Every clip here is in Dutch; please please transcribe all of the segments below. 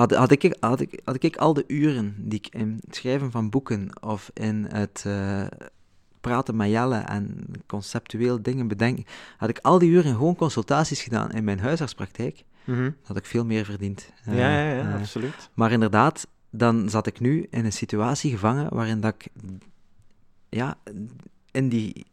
had, had, ik, had, ik, had ik al de uren die ik in het schrijven van boeken of in het uh, praten met Jelle en conceptueel dingen bedenken, had ik al die uren gewoon consultaties gedaan in mijn huisartspraktijk, mm had ik veel meer verdiend. Uh, ja, ja, ja absoluut. Maar inderdaad, dan zat ik nu in een situatie gevangen waarin dat ik ja, in die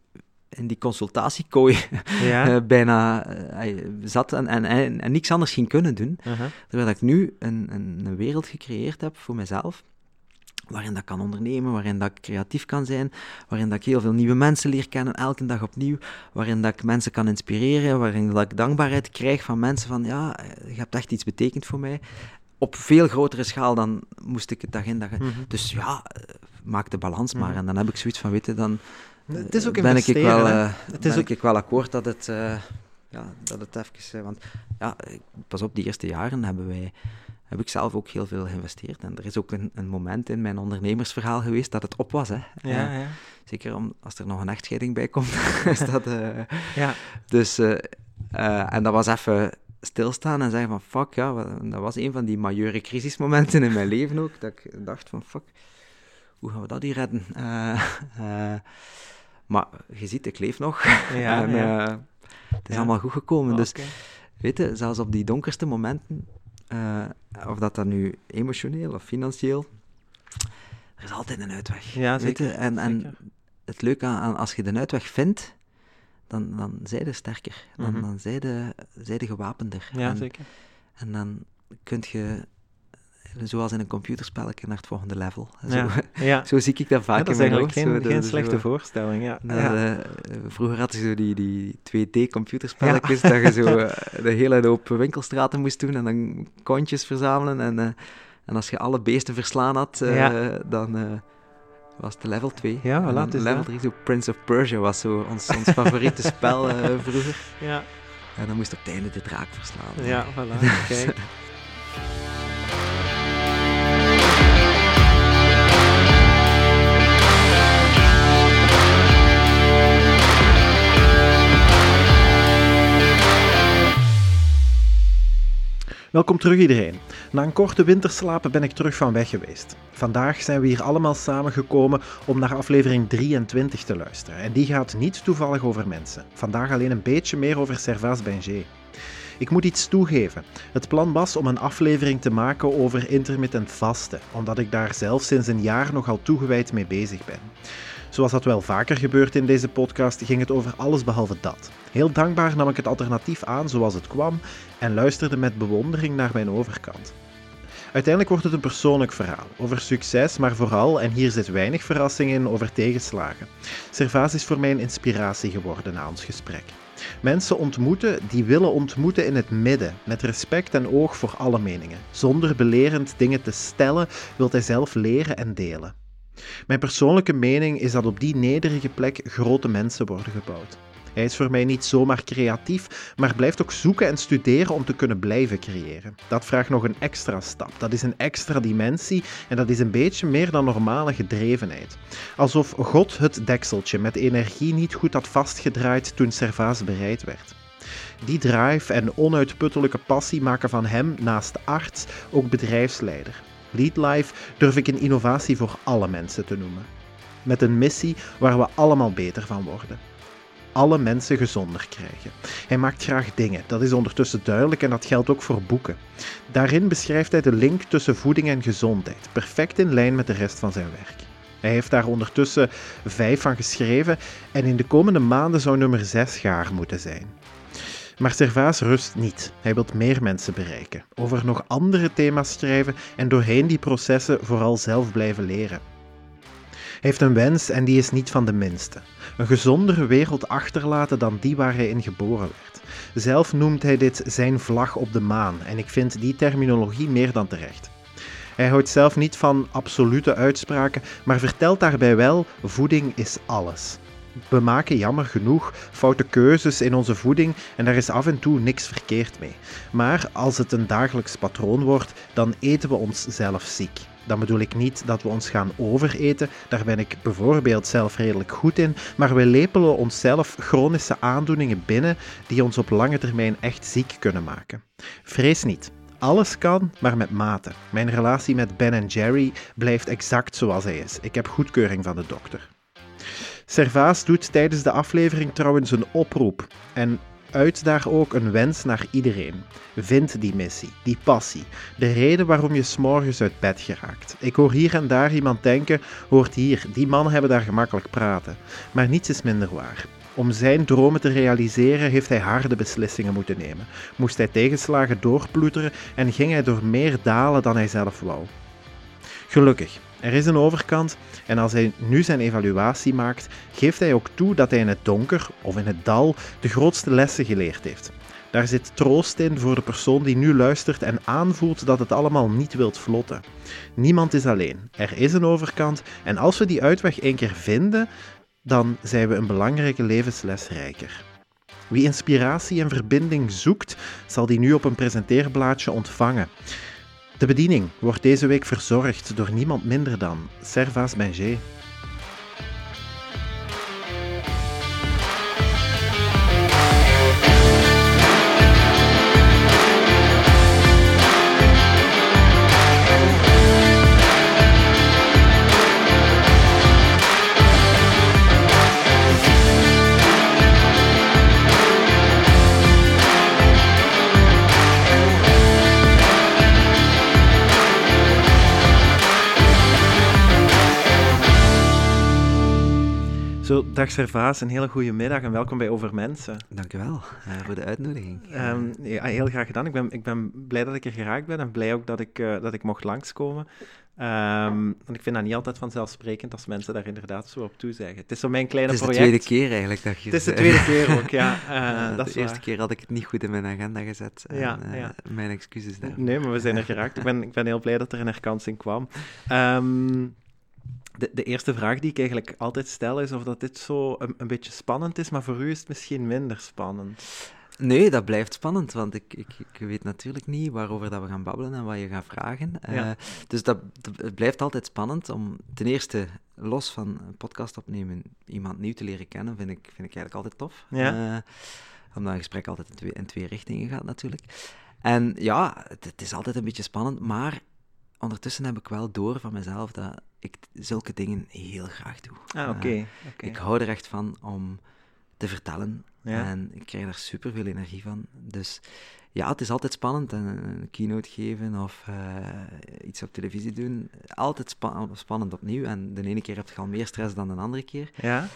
in die consultatiekooi ja. uh, bijna uh, zat en, en, en, en, niks anders ging kunnen doen. Uh -huh. Terwijl ik nu een, een, een, wereld gecreëerd heb voor mezelf, waarin dat ik kan ondernemen, waarin dat ik creatief kan zijn, waarin dat ik heel veel nieuwe mensen leer kennen, elke dag opnieuw, waarin dat ik mensen kan inspireren, waarin dat ik dankbaarheid krijg van mensen van, ja, je hebt echt iets betekend voor mij. Op veel grotere schaal dan moest ik het dag in dag -hmm. Dus ja, maak de balans maar. En dan heb ik zoiets van, weten, dan het is ook ben ik wel, uh, het ben is ook... ik wel akkoord dat het, uh, ja, dat het even... Uh, want ja, pas op, die eerste jaren hebben wij, heb ik zelf ook heel veel geïnvesteerd. En er is ook een, een moment in mijn ondernemersverhaal geweest dat het op was. Hè. Ja, ja. Zeker om, als er nog een echtscheiding bij komt. is dat, ja. Dus, en dat was even stilstaan en zeggen van fuck, ja, dat was een van die majeure crisismomenten in mijn leven ook, dat ik dacht van fuck, hoe gaan we dat hier redden? Maar je ziet, ik leef nog. Ja, en ja. uh, het is allemaal goed gekomen. Dus okay. weet je, zelfs op die donkerste momenten, uh, of dat dan nu emotioneel of financieel, er is altijd een uitweg. Ja, weet zeker. je? En, en zeker. het leuke aan, als je de uitweg vindt, dan, dan zij je sterker. Dan, Mm -hmm. dan zij je gewapender. Ja, en, zeker. En dan kun je zoals in een computerspelletje naar het volgende level. Zo, ja, zo zie ik dat vaak dat in mijn hoofd. Geen, zo, geen slechte zo, voorstelling, ja. Uh, vroeger hadden ze zo die, die 2D-computerspelletjes, dat je zo uh, de hele hoop winkelstraten moest doen en dan kontjes verzamelen. En, uh, en als je alle beesten verslaan had, dan was het level 2. Ja, voilà, en level 3, zo Prince of Persia was zo ons, ons favoriete spel vroeger. Ja. En dan moest op het einde de draak verslaan. Ja, voilà, kijk. Welkom terug iedereen. Na een korte winterslapen ben ik terug van weg geweest. Vandaag zijn we hier allemaal samengekomen om naar aflevering 23 te luisteren. En die gaat niet toevallig over mensen. Vandaag alleen een beetje meer over Servaas Benger. Ik moet iets toegeven. Het plan was om een aflevering te maken over intermittent vasten, omdat ik daar zelf sinds een jaar nogal toegewijd mee bezig ben. Zoals dat wel vaker gebeurt in deze podcast, ging het over alles behalve dat. Heel dankbaar nam ik het alternatief aan zoals het kwam en luisterde met bewondering naar mijn overkant. Uiteindelijk wordt het een persoonlijk verhaal, over succes, maar vooral, en hier zit weinig verrassing in, over tegenslagen. Servaas is voor mij een inspiratie geworden na ons gesprek. Mensen ontmoeten die willen ontmoeten in het midden, met respect en oog voor alle meningen. Zonder belerend dingen te stellen, wilt hij zelf leren en delen. Mijn persoonlijke mening is dat op die nederige plek grote mensen worden gebouwd. Hij is voor mij niet zomaar creatief, maar blijft ook zoeken en studeren om te kunnen blijven creëren. Dat vraagt nog een extra stap. Dat is een extra dimensie en dat is een beetje meer dan normale gedrevenheid. Alsof God het dekseltje met energie niet goed had vastgedraaid toen Servaas bereid werd. Die drive en onuitputtelijke passie maken van hem, naast arts, ook bedrijfsleider. Lead Life durf ik een innovatie voor alle mensen te noemen. Met een missie waar we allemaal beter van worden. Alle mensen gezonder krijgen. Hij maakt graag dingen, dat is ondertussen duidelijk en dat geldt ook voor boeken. Daarin beschrijft hij de link tussen voeding en gezondheid, perfect in lijn met de rest van zijn werk. Hij heeft daar ondertussen vijf van geschreven en in de komende maanden zou nummer zes gaar moeten zijn. Maar Servaas rust niet. Hij wil meer mensen bereiken, over nog andere thema's schrijven en doorheen die processen vooral zelf blijven leren. Hij heeft een wens en die is niet van de minste. Een gezondere wereld achterlaten dan die waar hij in geboren werd. Zelf noemt hij dit zijn vlag op de maan en ik vind die terminologie meer dan terecht. Hij houdt zelf niet van absolute uitspraken, maar vertelt daarbij wel: voeding is alles. We maken jammer genoeg foute keuzes in onze voeding en daar is af en toe niks verkeerd mee. Maar als het een dagelijks patroon wordt, dan eten we onszelf ziek. Dan bedoel ik niet dat we ons gaan overeten, daar ben ik bijvoorbeeld zelf redelijk goed in, maar we lepelen onszelf chronische aandoeningen binnen die ons op lange termijn echt ziek kunnen maken. Vrees niet. Alles kan, maar met mate. Mijn relatie met Ben en Jerry blijft exact zoals hij is. Ik heb goedkeuring van de dokter. Servaas doet tijdens de aflevering trouwens een oproep en uit daar ook een wens naar iedereen. Vind die missie, die passie, de reden waarom je s'morgens uit bed geraakt. Ik hoor hier en daar iemand denken, hoort hier, die mannen hebben daar gemakkelijk praten. Maar niets is minder waar. Om zijn dromen te realiseren heeft hij harde beslissingen moeten nemen. Moest hij tegenslagen doorploeteren en ging hij door meer dalen dan hij zelf wou. Gelukkig, er is een overkant en als hij nu zijn evaluatie maakt, geeft hij ook toe dat hij in het donker of in het dal de grootste lessen geleerd heeft. Daar zit troost in voor de persoon die nu luistert en aanvoelt dat het allemaal niet wilt vlotten. Niemand is alleen. Er is een overkant en als we die uitweg één keer vinden, dan zijn we een belangrijke levensles rijker. Wie inspiratie en verbinding zoekt, zal die nu op een presenteerblaadje ontvangen. De bediening wordt deze week verzorgd door niemand minder dan Servaas Benger. Zo, dag Servaas, een hele goede middag en welkom bij Over Mensen. Dank u wel uh, voor de uitnodiging. Um, ja, heel graag gedaan. Ik ben, ik ben blij dat ik er geraakt ben en blij ook dat ik, uh, dat ik mocht langskomen. Um, want ik vind dat niet altijd vanzelfsprekend als mensen daar inderdaad zo op toe zeggen. Het is zo mijn kleine project. Het is de tweede keer eigenlijk dat je Het is de tweede keer ook, ja. Uh, dat de eerste waar. keer had ik het niet goed in mijn agenda gezet. En, ja, ja. mijn excuses daar. Nee, maar we zijn er geraakt. ik, ben, ik ben heel blij dat er een herkansing kwam. Um, de, de, eerste vraag die ik eigenlijk altijd stel is of dat dit zo een, een, beetje spannend is, maar voor u is het misschien minder spannend. Nee, dat blijft spannend, want ik, ik, ik weet natuurlijk niet waarover dat we gaan babbelen en wat je gaat vragen. Ja. Uh, dus dat, dat, het blijft altijd spannend om ten eerste, los van een podcast opnemen, iemand nieuw te leren kennen, vind ik, vind ik eigenlijk altijd tof. Ja. Uh, omdat een gesprek altijd in twee, in twee richtingen gaat natuurlijk. En ja, het, het is altijd een beetje spannend, maar ondertussen heb ik wel door van mezelf dat ik zulke dingen heel graag doe. Ah, oké. Okay, okay. Ik hou er echt van om te vertellen. Ja. En ik krijg daar super veel energie van. Dus ja, het is altijd spannend. Een keynote geven of uh, iets op televisie doen. Altijd spa spannend opnieuw. En de ene keer heb je al meer stress dan de andere keer. Ja.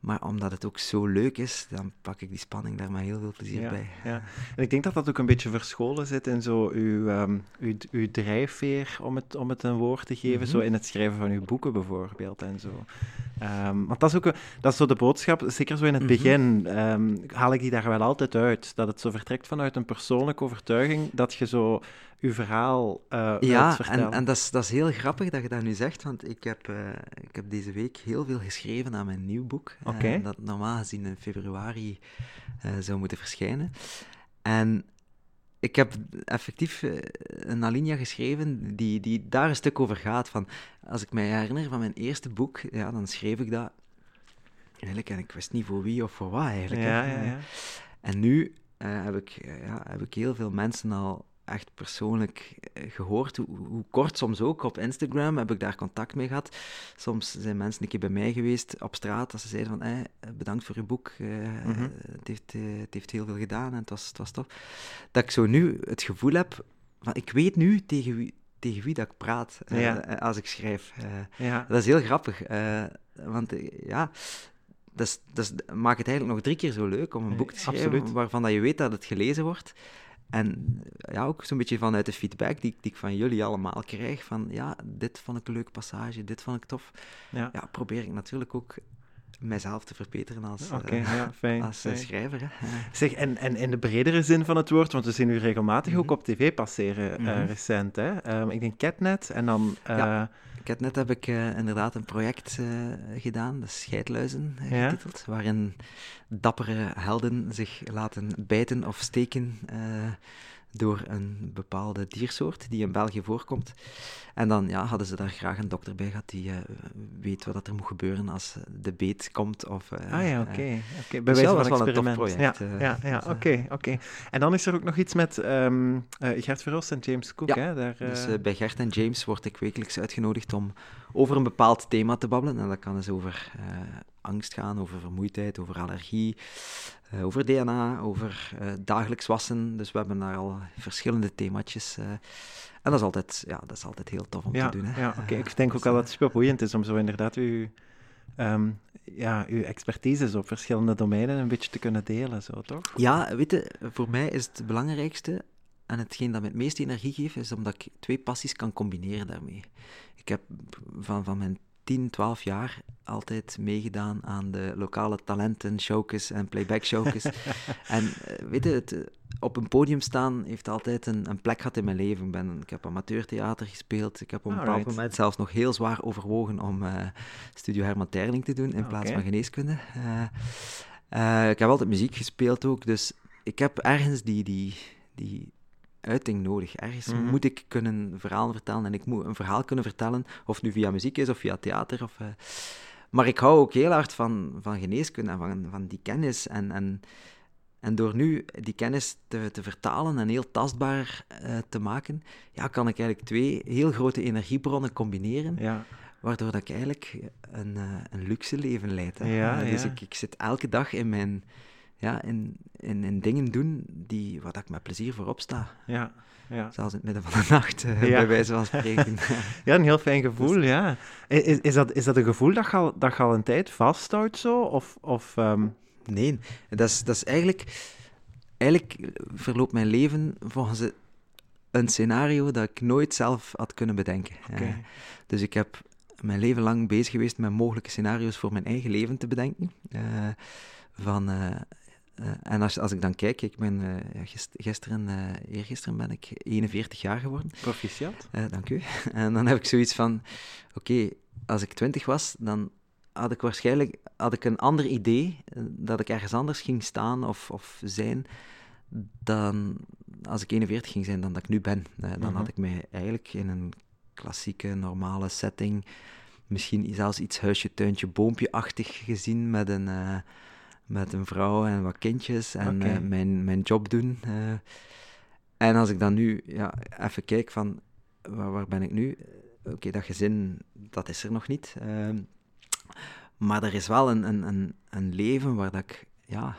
Maar omdat het ook zo leuk is, dan pak ik die spanning daar met heel veel plezier ja, bij. Ja. En ik denk dat dat ook een beetje verscholen zit in zo uw, um, uw, uw drijfveer, om het, om het een woord te geven, mm -hmm. zo in het schrijven van uw boeken bijvoorbeeld en zo. Um, want dat is ook dat is zo de boodschap, zeker zo in het mm -hmm. begin, um, haal ik die daar wel altijd uit. Dat het zo vertrekt vanuit een persoonlijke overtuiging, dat je zo uw verhaal uh, ja, en, en dat, is, dat is heel grappig dat je dat nu zegt, want ik heb, uh, ik heb deze week heel veel geschreven aan mijn nieuw boek, okay. uh, dat normaal gezien in februari zou moeten verschijnen. En ik heb effectief een alinea geschreven die, die daar een stuk over gaat. Van, als ik mij herinner van mijn eerste boek, ja, dan schreef ik dat eigenlijk, en ik wist niet voor wie of voor wat eigenlijk. Ja, ja, ja. En nu heb, ik, ja, heb ik heel veel mensen al echt persoonlijk gehoord, hoe, hoe, kort soms ook. Op Instagram heb ik daar contact mee gehad. Soms zijn mensen een keer bij mij geweest op straat, dat ze zeiden van, hey, bedankt voor uw boek, uh, mm -hmm. het, heeft, uh, het heeft heel veel gedaan en het was, het was tof. Dat ik zo nu het gevoel heb, van, ik weet nu tegen wie, tegen wie dat ik praat uh, ja. als ik schrijf. ja. Dat is heel grappig, want ja... Dat, is, dat is, maakt het eigenlijk nog drie keer zo leuk om een boek te schrijven Absoluut. waarvan dat je weet dat het gelezen wordt. En ja, ook zo'n beetje vanuit de feedback die, die ik van jullie allemaal krijg, van ja, dit vond ik een leuke passage, dit vond ik tof. Ja, ja probeer ik natuurlijk ook mijzelf te verbeteren als, okay, uh, ja, fijn, als fijn. schrijver. Hè. Zeg, en, en in de bredere zin van het woord, want we zien u regelmatig Mhm. ook op tv passeren uh, recent. Hè? Um, ik denk Catnet en dan... Uh, ja. Catnet heb ik uh, inderdaad een project uh, gedaan, de Scheidluizen ja? getiteld, waarin dappere helden zich laten bijten of steken door een bepaalde diersoort die in België voorkomt. En dan ja, hadden ze daar graag een dokter bij gehad die uh, weet wat er moet gebeuren als de beet komt. Of, uh, ah ja, oké. Okay. okay. Bij dus wijze van experiment. project, ja, ja, ja dus, oké. oké. En dan is er ook nog iets met um, Gert Verhulst en James Cook. Ja, hè? Daar, dus bij Gert en James word ik wekelijks uitgenodigd om over een bepaald thema te babbelen. En dat kan dus over angst gaan, over vermoeidheid, over allergie, uh, over DNA, over uh, dagelijks wassen. Dus we hebben daar al verschillende themaatjes. Uh, en dat is altijd, ja, dat is altijd heel tof om ja, te doen. Hè. Ja, oké. Ik denk ook al dat het super boeiend is om zo inderdaad uw, um, ja, uw expertise op verschillende domeinen een beetje te kunnen delen, zo toch? Ja, weet je, voor mij is het belangrijkste en hetgeen dat me het meeste energie geeft, is omdat ik twee passies kan combineren daarmee. Ik heb van, van mijn 10, 12 jaar altijd meegedaan aan de lokale talenten showcase en playback showcase. en uh, weet je, het, eh, op een podium staan heeft altijd een, een, plek gehad in mijn leven. Ik, ben, ik heb amateurtheater gespeeld. Ik heb op een bepaald moment zelfs nog heel zwaar overwogen om uh, Studio Herman Terling te doen in plaats van geneeskunde. ik heb altijd muziek gespeeld ook, dus ik heb ergens die, die, die uiting nodig. Ergens mhm. moet ik kunnen verhalen vertellen en ik moet een verhaal kunnen vertellen, of het nu via muziek is of via theater. Of, uh... Maar ik hou ook heel hard van, van geneeskunde en van, van die kennis. En, en, en door nu die kennis te, te vertalen en heel tastbaar uh, te maken, ja, kan ik eigenlijk twee heel grote energiebronnen combineren. Ja. Waardoor dat ik eigenlijk een, uh, een luxe leven leid. Hè. Ja, dus Ik, ik zit elke dag in mijn ja, in, in, in dingen doen die, waar ik met plezier voor opsta. Ja, ja. Zelfs in het midden van de nacht, uh, bij wijze van spreken. ja, een heel fijn gevoel, dus- ja. Is, is, dat, is dat een gevoel dat je al, dat je al een tijd vasthoudt zo? Of, of, um... Nee, dat is, dat is eigenlijk... Eigenlijk verloopt mijn leven volgens een scenario dat ik nooit zelf had kunnen bedenken. Okay. Uh, dus ik heb mijn leven lang bezig geweest met mogelijke scenario's voor mijn eigen leven te bedenken. Uh, van uh, en als, als ik dan kijk, ik ben uh, gisteren, uh, eergisteren ben ik 41 jaar geworden. Proficiat. dank u. En dan heb ik zoiets van, oké, als ik 20 was, dan had ik waarschijnlijk had ik een ander idee, dat ik ergens anders ging staan of, of zijn, dan als ik 41 ging zijn dan dat ik nu ben. dan mhm. had ik mij eigenlijk in een klassieke, normale setting, misschien zelfs iets huisje, tuintje, boompje-achtig gezien met een met een vrouw en wat kindjes en eh, mijn, mijn job doen. Uh, en als ik dan nu ja, even kijk van waar, waar ben ik nu? Oké, dat gezin, dat is er nog niet. Uh, maar er is wel een, een, een, een leven waar dat ik, ja,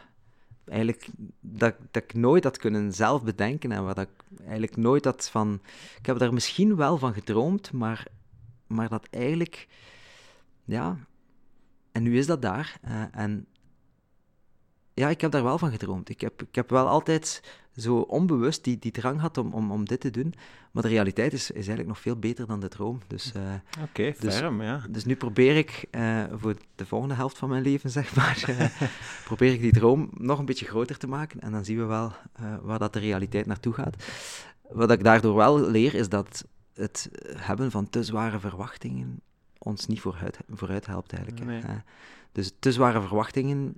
eigenlijk, dat, dat ik nooit had kunnen zelf bedenken en waar dat ik eigenlijk nooit had van... Ik heb daar misschien wel van gedroomd, maar, maar dat eigenlijk, ja... En nu is dat daar. En ja, ik heb daar wel van gedroomd. Ik heb, ik heb wel altijd zo onbewust die, die drang gehad om, om, om dit te doen. Maar de realiteit is, is eigenlijk nog veel beter dan de droom. Dus, uh, Oké, dus, ja. Dus nu probeer ik uh, voor de volgende helft van mijn leven, zeg maar, uh, probeer ik die droom nog een beetje groter te maken. En dan zien we wel waar dat de realiteit naartoe gaat. Wat ik daardoor wel leer, is dat het hebben van te zware verwachtingen ons niet vooruit, vooruit helpt eigenlijk. Nee. dus te zware verwachtingen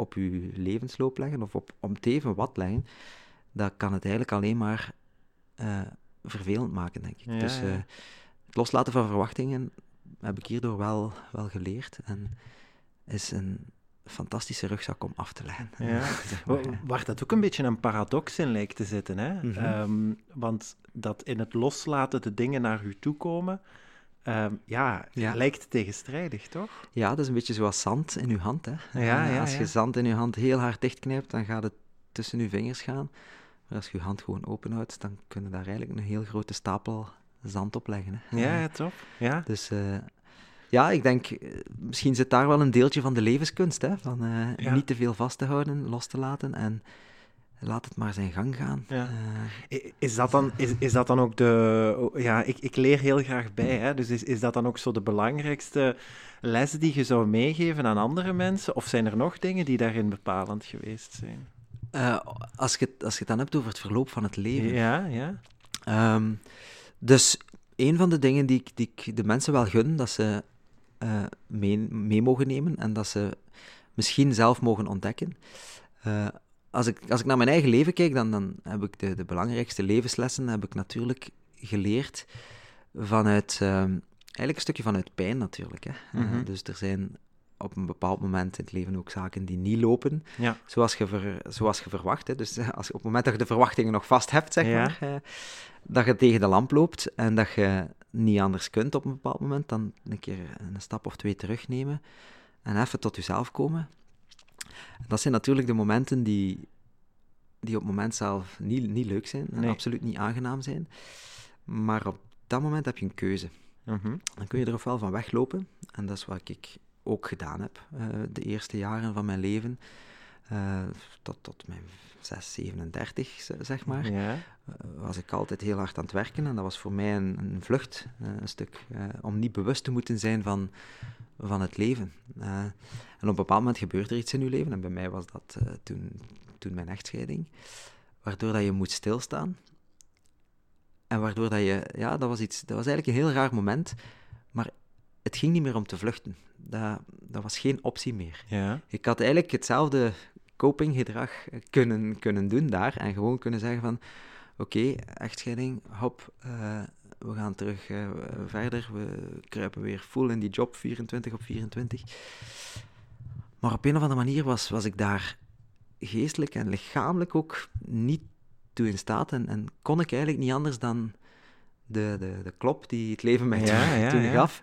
op je levensloop leggen of op, om teven wat leggen, dat kan het eigenlijk alleen maar uh, vervelend maken, denk ik. dus uh, het loslaten van verwachtingen heb ik hierdoor wel, wel geleerd en is een fantastische rugzak om af te leggen. Ja. Waar dat ook een beetje een paradox in lijkt te zitten, hè? Mm -hmm. um, want dat in het loslaten de dingen naar u toe komen, Um, ja, ja, lijkt tegenstrijdig, toch? Ja, dat is een beetje zoals zand in je hand. Hè. Ja, ja, als je zand in je hand heel hard dichtknijpt, dan gaat het tussen je vingers gaan. Maar als je je hand gewoon openhoudt, dan kunnen daar eigenlijk een heel grote stapel zand op leggen. Hè. Ja, ja, toch? Ja. Dus uh, ja, ik denk, eh, misschien zit daar wel een deeltje van de levenskunst, hè? van uh, niet te veel vast te houden, los te laten en laat het maar zijn gang gaan. Ja. Uh, is, dat dan, is, is dat dan ook de... Ja, ik, ik leer heel graag bij, hè? dus is, is dat dan ook zo de belangrijkste les die je zou meegeven aan andere mensen? Of zijn er nog dingen die daarin bepalend geweest zijn? Uh, als, je, als je het dan hebt over het verloop van het leven. Ja, ja. Um, dus een van de dingen die ik, die ik de mensen wel gun, dat ze uh, mee, mee mogen nemen en dat ze misschien zelf mogen ontdekken als ik, als ik naar mijn eigen leven kijk, dan, dan heb ik de, de belangrijkste levenslessen heb ik natuurlijk geleerd vanuit, ehm, eigenlijk een stukje vanuit pijn natuurlijk. Hè. Eh, Mhm. dus er zijn op een bepaald moment in het leven ook zaken die niet lopen Ja. zoals je, ver, zoals je verwacht. Hè. Dus eh, als op het moment dat je de verwachtingen nog vast hebt, zeg Ja. maar, eh, dat je tegen de lamp loopt en dat je niet anders kunt op een bepaald moment, dan een keer een stap of twee terugnemen en even tot jezelf komen. Dat zijn natuurlijk de momenten die, die op het moment zelf niet, niet leuk zijn en Nee. absoluut niet aangenaam zijn. Maar op dat moment heb je een keuze. Mhm. Dan kun je er ofwel van weglopen, en dat is wat ik ook gedaan heb eh, de eerste jaren van mijn leven, eh, tot, tot mijn 6, 37, z- zeg maar, Ja. eh, was ik altijd heel hard aan het werken. En dat was voor mij een, een vlucht, eh, een stuk, om niet bewust te moeten zijn van, van het leven. En op een bepaald moment gebeurt er iets in je leven, en bij mij was dat toen, toen mijn echtscheiding, waardoor dat je moet stilstaan. En waardoor dat je, ja, dat was iets, dat was eigenlijk een heel raar moment, maar het ging niet meer om te vluchten. Dat, dat was geen optie meer. Ja. Ik had eigenlijk hetzelfde copinggedrag kunnen, kunnen doen daar en gewoon kunnen zeggen van oké, echtscheiding, hop, eh, we gaan terug eh, verder, we kruipen weer full in die job, 24 op 24. Maar op een of andere manier was, was ik daar geestelijk en lichamelijk ook niet toe in staat en, en kon ik eigenlijk niet anders dan de, de, de klop die het leven mij Ja, toen, ja, toen ja. gaf,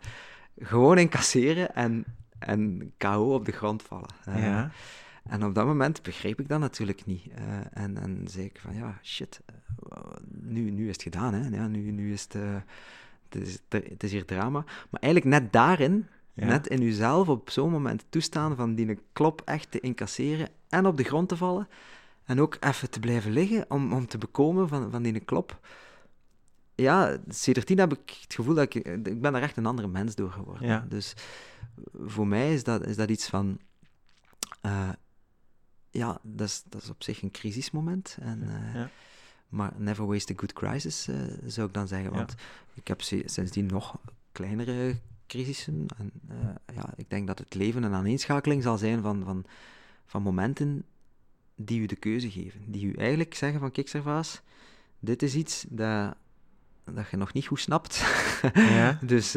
gewoon incasseren en, en KO op de grond vallen. Ja. En op dat moment begreep ik dat natuurlijk niet. Eh, en, en zei ik van, ja, shit, eh, nu, nu is het gedaan, hè. Ja, nu, nu is het, eh, het, is, het is hier drama. Maar eigenlijk net daarin, Ja. net in uzelf op zo'n moment toestaan van die klop echt te incasseren en op de grond te vallen. En ook even te blijven liggen om, om te bekomen van, van die klop. Ja, sindsdien heb ik het gevoel dat ik... Ik ben er echt een andere mens door geworden. Ja. Dus voor mij is dat, is dat iets van... ja, dat is, dat is op zich een crisismoment. En, eh, Ja. Maar never waste a good crisis, eh, zou ik dan zeggen. Ja. Want ik heb si- sindsdien nog kleinere crisissen. En eh, ja, ik denk dat het leven een aaneenschakeling zal zijn van, van, van momenten die u de keuze geven. Die u eigenlijk zeggen van, kijk Servaas, dit is iets dat, dat je nog niet goed snapt. Ja. dus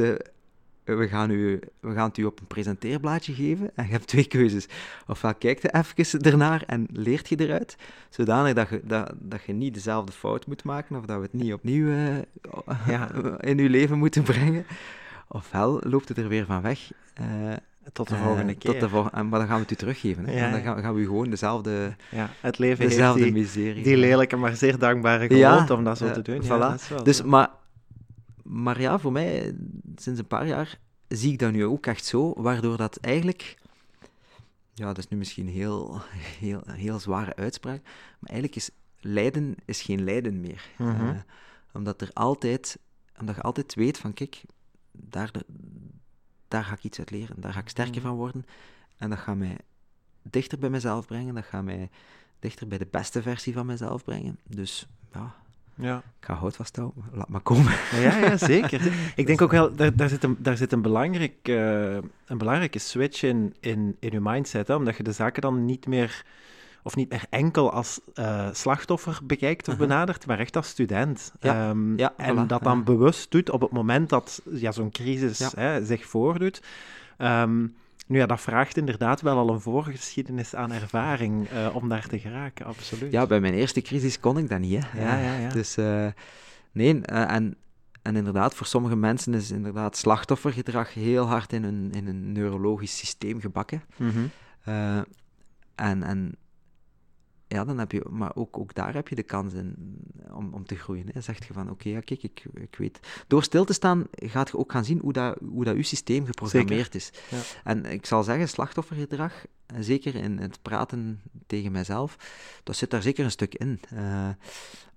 we, gaan u, we gaan het u op een presenteerblaadje geven en je hebt twee keuzes. Ofwel kijkt je even ernaar en leert je eruit, zodanig dat je, dat, dat je niet dezelfde fout moet maken of dat we het niet opnieuw eh, Ja. in uw leven moeten brengen. Ofwel loopt het er weer van weg. eh, Tot de eh, volgende keer. Tot de maar dan gaan we het u teruggeven. Hè? Ja, dan gaan, gaan we u gewoon dezelfde, Ja, het leven heeft dezelfde die, miserie. die lelijke, maar zeer dankbare gewoonte om dat zo eh, te doen. voilà. Ja, dat is wel Dus, maar, maar ja, voor mij, sinds een paar jaar, zie ik dat nu ook echt zo, waardoor dat eigenlijk... Ja, dat is nu misschien een heel, heel, heel zware uitspraak, maar eigenlijk is lijden is geen lijden meer. Mhm. Eh, omdat, er altijd, omdat je altijd weet van, kijk, daar, daar ga ik iets uit leren, daar ga ik sterker Mhm. van worden. En dat gaat mij dichter bij mezelf brengen, dat gaat mij dichter bij de beste versie van mezelf brengen. Dus ja, ja. ik ga hout vasthouden, laat maar komen. Ja, ja, zeker. Ik denk ook wel, daar, daar zit, een, daar zit een, belangrijk, eh, een belangrijke switch in, in, in je mindset, hè, omdat je de zaken dan niet meer, of niet meer enkel als eh, slachtoffer bekijkt of benadert, maar echt als student. Ja. Ehm, Ja, en voilà, dat dan bewust doet op het moment dat ja, zo'n crisis hè, zich voordoet. Ehm, nu ja, dat vraagt inderdaad wel al een voorgeschiedenis aan ervaring eh, om daar te geraken, absoluut. Ja, bij mijn eerste crisis kon ik dat niet, hè. Ja, ja, ja. Dus, eh, nee, eh, en, en inderdaad, voor sommige mensen is inderdaad slachtoffergedrag heel hard in een, in een neurologisch systeem gebakken. Eh, en, en ja, dan heb je, maar ook, ook daar heb je de kans in om, om te groeien. Hè. Zegt je van, oké, ja, kijk, ik, ik weet... Door stil te staan gaat je ook gaan zien hoe dat, hoe dat je systeem geprogrammeerd is. Ja. En ik zal zeggen, slachtoffergedrag, zeker in het praten tegen mijzelf, dat zit daar zeker een stuk in. Eh,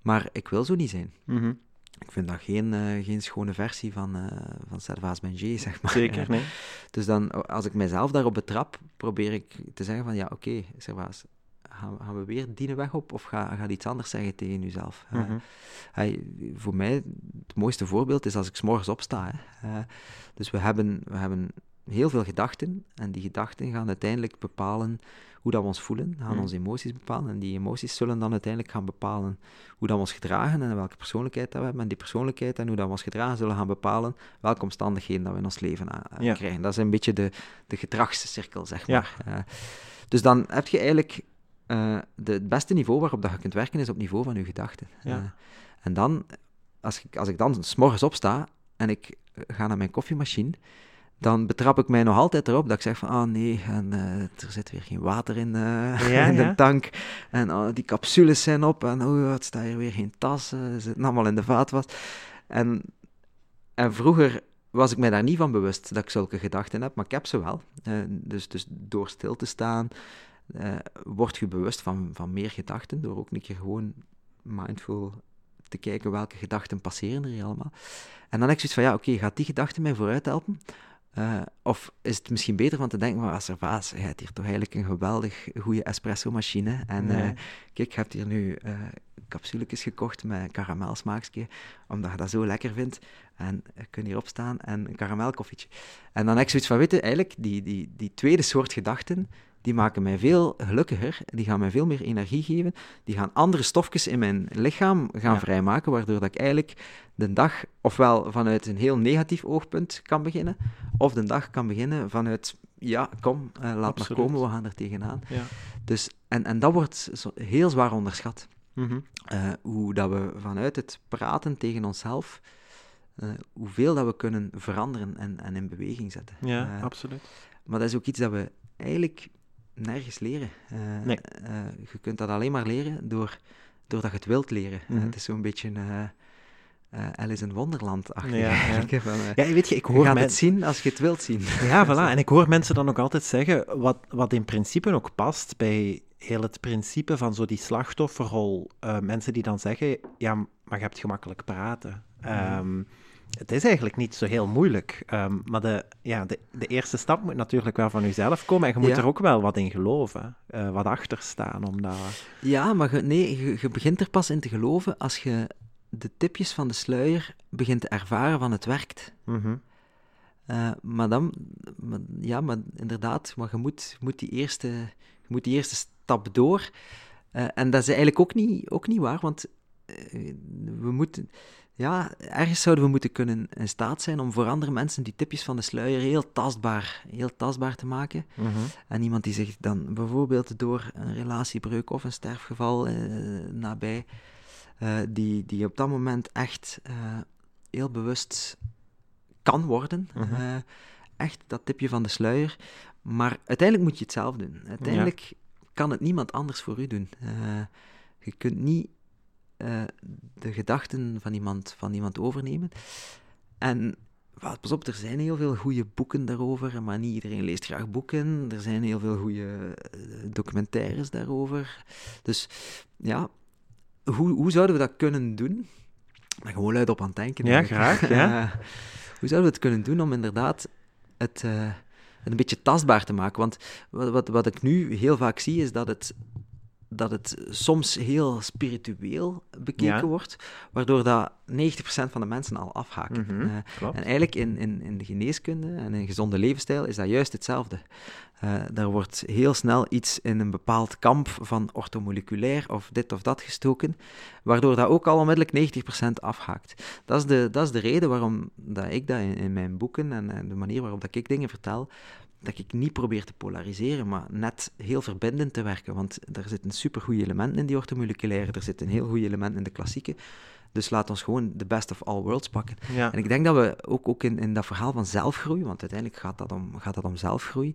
maar ik wil zo niet zijn. Mhm. Ik vind dat geen, eh, geen schone versie van, eh van Servaas Benjé, zeg maar. Zeker, nee. dus dan, als ik mezelf daarop betrap, probeer ik te zeggen van, ja, oké, Servaas, gaan, we- gaan we weer die weg op of ga, ga iets anders zeggen tegen jezelf? Mhm. voor mij, het mooiste voorbeeld is als ik 's morgens opsta. Hè. Dus we hebben, we hebben heel veel gedachten. En die gedachten gaan uiteindelijk bepalen hoe dat we ons voelen, gaan Mm. onze emoties bepalen. En die emoties zullen dan uiteindelijk gaan bepalen hoe dat we ons gedragen en welke persoonlijkheid dat we hebben. En die persoonlijkheid en hoe dat we ons gedragen zullen gaan bepalen welke omstandigheden dat we in ons leven eh, Ja. krijgen. Dat is een beetje de, de gedragscirkel, zeg Ja. maar. Eh, dus dan heb je eigenlijk eh, de, het beste niveau waarop dat je kunt werken, is op het niveau van je gedachten. Ja. Eh, en dan, als ik, als ik dan s'morgens opsta en ik ga naar mijn koffiemachine, dan betrap ik mij nog altijd erop dat ik zeg van, ah nee, en, eh, er zit weer geen water in, Ja, in de ja. tank. En oh, die capsules zijn op en oh, het staat hier weer geen tas, ze zitten allemaal in de vaatwas. En, en vroeger was ik mij daar niet van bewust dat ik zulke gedachten heb, maar ik heb ze wel. Dus, dus door stil te staan, eh, word je bewust van, van meer gedachten, door ook een keer gewoon mindful te kijken welke gedachten passeren er hier allemaal. En dan heb ik zoiets van, ja, oké, gaat die gedachte mij vooruit helpen? Eh, of is het misschien beter van te denken, maar Servaas, je hebt hier toch eigenlijk een geweldig goede espresso-machine. En Ja. eh, kijk, je hebt hier nu capsuletjes gekocht met karamelsmaakje, omdat je dat zo lekker vindt. En je kunt hierop staan en een karamelkoffietje. En dan heb ik zoiets van, weet je, eigenlijk die, die, die tweede soort gedachten, die maken mij veel gelukkiger, die gaan mij veel meer energie geven, die gaan andere stofjes in mijn lichaam gaan Ja. vrijmaken, waardoor dat ik eigenlijk de dag ofwel vanuit een heel negatief oogpunt kan beginnen, of de dag kan beginnen vanuit, ja, kom, eh, laat Absoluut. maar komen, we gaan er tegenaan. Ja. Dus, en, en dat wordt heel zwaar onderschat. Mhm. Eh, hoe dat we vanuit het praten tegen onszelf, eh, hoeveel dat we kunnen veranderen en, en in beweging zetten. Ja, absoluut. maar dat is ook iets dat we eigenlijk nergens leren. Eh, Nee. eh, je kunt dat alleen maar leren door, doordat je het wilt leren. Eh, Mhm. het is zo'n beetje uh, Alice in Wonderland achter. Ja, ja. Van, Ja, weet je, ik je hoor gaat men- het zien als je het wilt zien. Ja, voilà. En ik hoor mensen dan ook altijd zeggen, wat, wat in principe ook past bij heel het principe van zo die slachtofferrol. Mensen die dan zeggen, ja, maar je hebt gemakkelijk praten. Ehm, het is eigenlijk niet zo heel moeilijk. Ehm, maar de, ja, de, de eerste stap moet natuurlijk wel van jezelf komen. En je moet Ja. er ook wel wat in geloven. eh, wat achter staan. Omdat... Ja, maar je, nee, je, je begint er pas in te geloven als je de tipjes van de sluier begint te ervaren van het werkt. Mhm. Uh, maar dan, maar, ja, maar inderdaad, maar je moet, moet, die, eerste, je moet die eerste stap door. Uh, en dat is eigenlijk ook niet, ook niet waar, want we moeten, ja, ergens zouden we moeten kunnen in staat zijn om voor andere mensen die tipjes van de sluier heel tastbaar, heel tastbaar te maken. Mhm. En iemand die zich dan bijvoorbeeld door een relatiebreuk of een sterfgeval uh, nabij, uh, die, die op dat moment echt uh, heel bewust kan worden. Mhm. Echt dat tipje van de sluier. Maar uiteindelijk moet je het zelf doen. Uiteindelijk ja. kan het niemand anders voor u doen. Je kunt niet uh, de gedachten van iemand, van iemand overnemen. En well, pas op, er zijn heel veel goede boeken daarover, maar niet iedereen leest graag boeken. Er zijn heel veel goede uh, documentaires daarover. Dus ja, hoe, hoe zouden we dat kunnen doen? Maar gewoon luid op aan het denken. Ja, graag. Ja. hoe zouden we het kunnen doen om inderdaad het, uh, het een beetje tastbaar te maken? Want wat, wat, wat ik nu heel vaak zie, is dat het, dat het soms heel spiritueel bekeken Ja. wordt, waardoor dat 90% van de mensen al afhaken. Mhm, Uh, klopt. en eigenlijk in, in, in de geneeskunde en in gezonde levensstijl is dat juist hetzelfde. Uh, daar wordt heel snel iets in een bepaald kamp van orthomoleculair of dit of dat gestoken, waardoor dat ook al onmiddellijk 90% afhaakt. Dat is de, dat is de reden waarom dat ik dat in, in mijn boeken en, en, de manier waarop dat ik dingen vertel, dat ik niet probeer te polariseren, maar net heel verbindend te werken. Want er zit een supergoed element in die orthomoleculaire, er zit een heel goed element in de klassieke. Dus laat ons gewoon de best of all worlds pakken. Ja. En ik denk dat we ook, ook in, in dat verhaal van zelfgroei, want uiteindelijk gaat dat om, gaat dat om zelfgroei,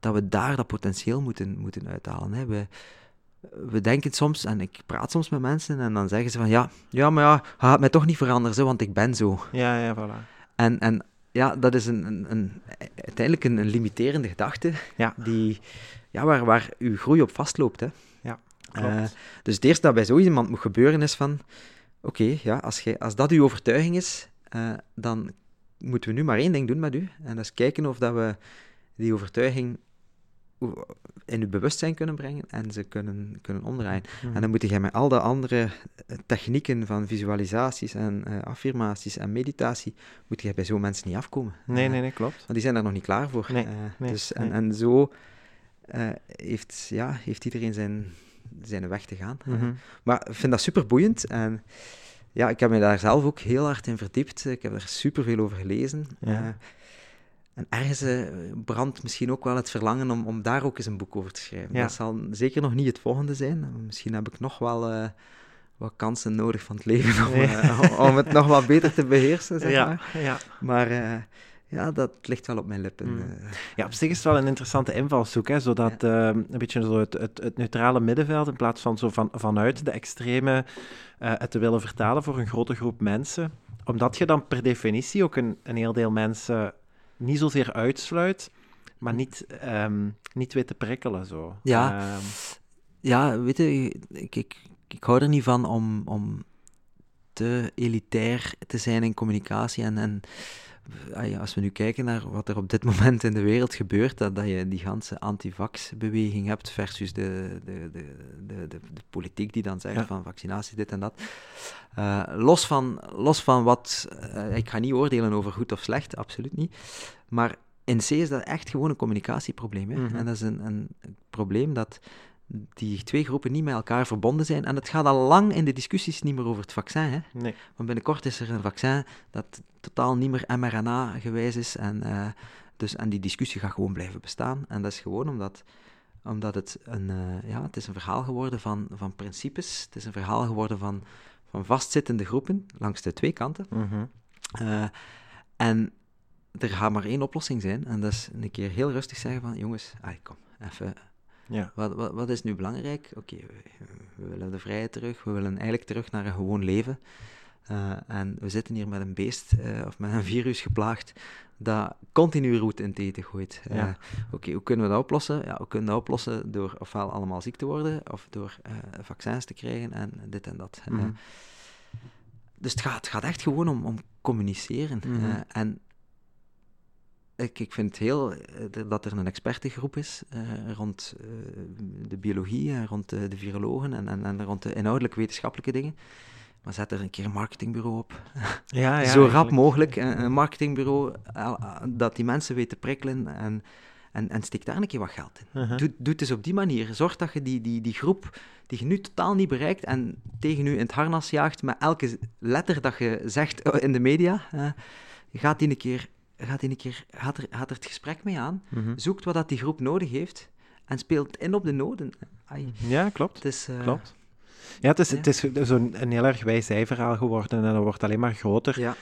dat we daar dat potentieel moeten, moeten uithalen. Hè. We, we denken soms, en ik praat soms met mensen, en dan zeggen ze van, ja, ja maar ja, gaat mij toch niet veranderen, zo, want ik ben zo. Ja, ja, voilà. En, en ja, dat is een, een, een uiteindelijk een, een, limiterende gedachte, ja. die, ja, waar, waar uw groei op vastloopt. Hè. Ja, uh, dus het eerste dat bij zo iemand moet gebeuren is van, oké, okay, ja, als, gij, als dat uw overtuiging is, uh, dan moeten we nu maar één ding doen met u. En dat is kijken of dat we die overtuiging in je bewustzijn kunnen brengen en ze kunnen, kunnen omdraaien. Mhm. En dan moet je met al de andere eh, technieken van visualisaties en eh, affirmaties en meditatie, moet je bij zo'n mensen niet afkomen. Nee, Eh, nee, nee, klopt. Want die zijn daar nog niet klaar voor. Nee, nee, dus, en, nee. en zo heeft, ja, heeft iedereen zijn, zijn weg te gaan. Mhm. maar ik vind dat super boeiend. En ja, ik heb me daar zelf ook heel hard in verdiept. Ik heb er super veel over gelezen. Ja. En ergens eh, brandt misschien ook wel het verlangen om, om daar ook eens een boek over te schrijven. Ja. Dat zal zeker nog niet het volgende zijn. Misschien heb ik nog wel eh, wat kansen nodig van het leven om, eh, om het nog wat beter te beheersen, zeg ja, maar. ja. Maar ja, dat ligt wel op mijn lippen. Mm. eh. ja, op zich is het wel een interessante invalshoek, hè, zodat eh, een beetje zo het, het, het neutrale middenveld, in plaats van zo van, vanuit de extreme het te willen vertalen voor een grote groep mensen, omdat je dan per definitie ook een, een heel deel mensen niet zozeer uitsluit, maar niet, ehm, niet weet te prikkelen. Zo. Ja. Ehm, Ja, weet je, ik, ik, ik hou er niet van om, om te elitair te zijn in communicatie. En, en als we nu kijken naar wat er op dit moment in de wereld gebeurt, dat, dat je die ganse antivax-beweging hebt versus de, de, de, de, de, de politiek die dan zegt Ja. van vaccinatie, dit en dat. Eh, los, van, los van wat... eh, ik ga niet oordelen over goed of slecht, absoluut niet. Maar in C is dat echt gewoon een communicatieprobleem. Hè? Mhm. En dat is een, een probleem dat die twee groepen niet met elkaar verbonden zijn. En het gaat al lang in de discussies niet meer over het vaccin. Hè? nee. Want binnenkort is er een vaccin dat totaal niet meer mRNA-gewijs is. En, eh, dus, en die discussie gaat gewoon blijven bestaan. En dat is gewoon omdat, omdat het, een, eh, ja, het is een verhaal geworden van, van principes. Het is een verhaal geworden van, van vastzittende groepen langs de twee kanten. Mhm. Eh, en er gaat maar één oplossing zijn. En dat is een keer heel rustig zeggen van... Jongens, ai, kom, even... Ja. Wat, wat, wat is nu belangrijk? Oké, we, we willen de vrijheid terug. We willen eigenlijk terug naar een gewoon leven. Eh, en we zitten hier met een beest, eh, of met een virus geplaagd, dat continu roet in het eten gooit. Eh. Oké, hoe kunnen we dat oplossen? Ja, we kunnen dat oplossen door ofwel allemaal ziek te worden, of door vaccins te krijgen en dit en dat. Mhm. dus het gaat, het gaat echt gewoon om, om communiceren. Mhm. En ik, ik vind het heel eh, dat er een expertengroep is eh, rond eh, de biologie en rond de, de virologen en, en, en rond de inhoudelijk wetenschappelijke dingen. Maar zet er een keer een marketingbureau op. Ja, ja, Zo rap eigenlijk. mogelijk. Een, een marketingbureau dat die mensen weet te prikkelen en, en, en steek daar een keer wat geld in. Doe, doe het eens op die manier. Zorg dat je die, die, die groep die je nu totaal niet bereikt en tegen u in het harnas jaagt met elke letter dat je zegt in de media, eh, gaat die een keer, gaat een keer gaat er, gaat er het gesprek mee aan, Mhm. zoekt wat dat die groep nodig heeft en speelt in op de noden. Ai, Ja, klopt. het is, eh, Klopt. Ja, het is, ja. het is zo'n een heel erg wijs-verhaal geworden en dat wordt alleen maar groter. Ja,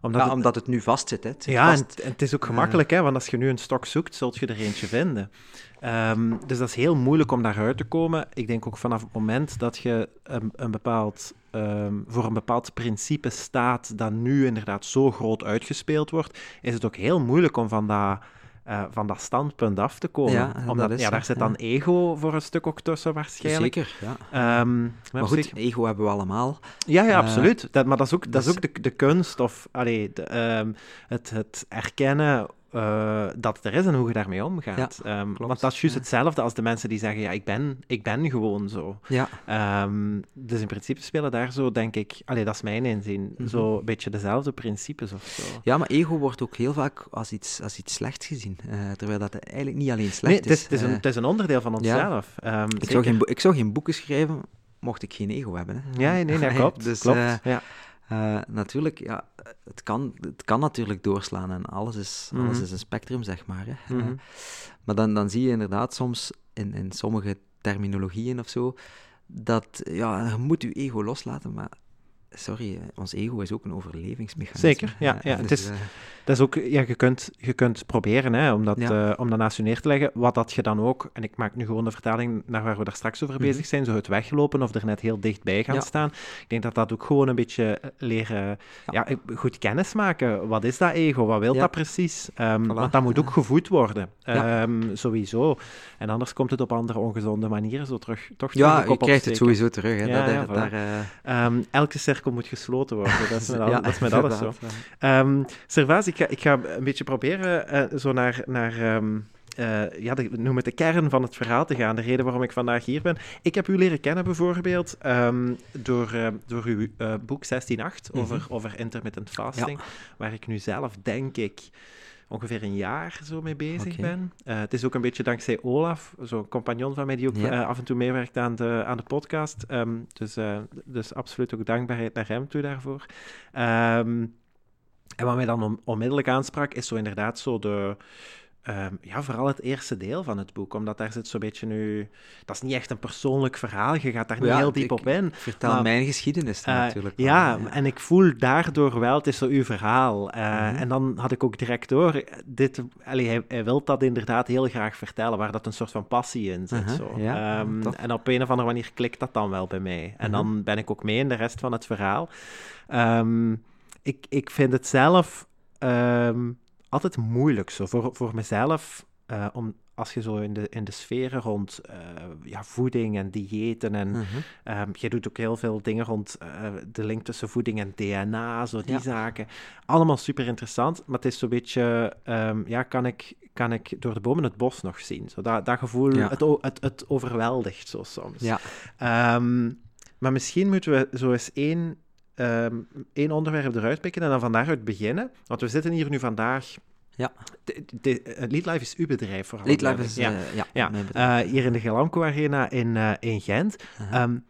Omdat ja het- omdat het nu vastzit. Hè. Het zit Ja, en, vast. en het is ook gemakkelijk, hè, want als je nu een stok zoekt, zult je er eentje vinden. Ehm, dus dat is heel moeilijk om daaruit te komen. Ik denk ook vanaf het moment dat je een, een bepaald, ehm, voor een bepaald principe staat dat nu inderdaad zo groot uitgespeeld wordt, is het ook heel moeilijk om van dat, eh, van dat standpunt af te komen. Ja, Omdat ja, daar zit ja. dan ego voor een stuk ook tussen waarschijnlijk. Zeker, ja. Ehm, maar goed, zich- ego hebben we allemaal. ja, ja, Eh, absoluut. Dat, maar dat is ook, dat is dus- ook de, de kunst of allee, de, ehm, het, het erkennen eh, dat het er is en hoe je daarmee omgaat. Ehm, want dat is juist ja. hetzelfde als de mensen die zeggen, ja, ik ben, ik ben gewoon zo. Ja, Ehm, dus in principe spelen daar zo, denk ik, allee, dat is mijn inzien, Mhm. zo een beetje dezelfde principes of zo. ja, maar ego wordt ook heel vaak als iets, als iets slechts gezien. eh, terwijl dat eigenlijk niet alleen Nee, slecht het is, het, is een, Eh, het is een onderdeel van onszelf. Ehm, ik, zou geen, ik zou geen boeken schrijven mocht ik geen ego hebben. Hè. Ja, nee, dat klopt. Dus, klopt. ja. Eh, natuurlijk, ja, het kan, het kan natuurlijk doorslaan en alles is, alles Mhm. is een spectrum, zeg maar. Hè. Eh, Mhm. maar dan, dan zie je inderdaad soms in, in sommige terminologieën of zo, dat ja, je moet je ego loslaten, maar sorry, eh, ons ego is ook een overlevingsmechanisme. Zeker, ja, Eh, ja, het dus, is- eh, Dat is ook, ja, je kunt, je kunt proberen hè, om, dat, Ja. om dat naast je neer te leggen. Wat dat je dan ook, en ik maak nu gewoon de vertaling naar waar we daar straks over Mhm. bezig zijn, zo het weglopen of er net heel dichtbij gaan Ja. staan. Ik denk dat dat ook gewoon een beetje leren, ja. Goed kennis maken. Wat is dat ego? Wat wil dat precies? Ehm, Voilà. Want dat moet ook gevoed worden. Ehm, sowieso. En anders komt het op andere ongezonde manieren zo terug, toch ja, je krijgt het sowieso terug. Hè. Ja, dat, voilà. daar, eh, Ehm, elke cirkel moet gesloten worden. Dat is met, al- dat is met alles zo. Ehm Servaas, ik ga, ik ga een beetje proberen eh, zo naar, naar, ehm, uh, ja, de, noem het de kern van het verhaal te gaan. De reden waarom ik vandaag hier ben. Ik heb u leren kennen bijvoorbeeld um, door, uh, door uw uh, boek 16.8 over, mm -hmm. over intermittent fasting. Ja. Waar ik nu zelf, denk ik, ongeveer een jaar zo mee bezig okay. ben. Uh, het is ook een beetje dankzij Olaf, zo'n compagnon van mij die ook ja. uh, af en toe meewerkt aan de, aan de podcast. Um, dus, uh, dus absoluut ook dankbaarheid naar hem toe daarvoor. Um, en wat mij dan on onmiddellijk aansprak, is zo inderdaad zo de Um, ja, vooral het eerste deel van het boek, omdat daar zit zo'n beetje nu... Dat is niet echt een persoonlijk verhaal, je gaat daar niet ja, heel diep op in. Vertel maar, mijn geschiedenis uh, natuurlijk. Ja, ja, en ik voel daardoor wel, het is zo uw verhaal. Uh, mm -hmm. En dan had ik ook direct door, dit, allee, hij, hij wil dat inderdaad heel graag vertellen, waar dat een soort van passie in zit. -huh, zo. Ja, um, en op een of andere manier klikt dat dan wel bij mij. En dan ben ik ook mee in de rest van het verhaal. Um, ik, ik vind het zelf altijd moeilijk zo voor, voor mezelf. Uh, om, als je zo in de, in de sferen rond uh, ja, voeding en diëten en um, je doet ook heel veel dingen rond uh, de link tussen voeding en DNA, zo die ja. zaken. Allemaal super interessant, maar het is zo'n beetje, um, ja, kan ik, kan ik door de bomen het bos nog zien? Zo dat, dat gevoel, ja. het, het, het overweldigt zo soms. Ja. Um, maar misschien moeten we zo eens één um, één onderwerp eruit pikken en dan van daaruit beginnen. Want we zitten hier nu vandaag. Ja. De, de, de, Leadlife is uw bedrijf vooral. Leadlife is, ja. Uh, ja, ja. Uh, hier in de Galamco Arena in, uh, in Gent. -huh. um,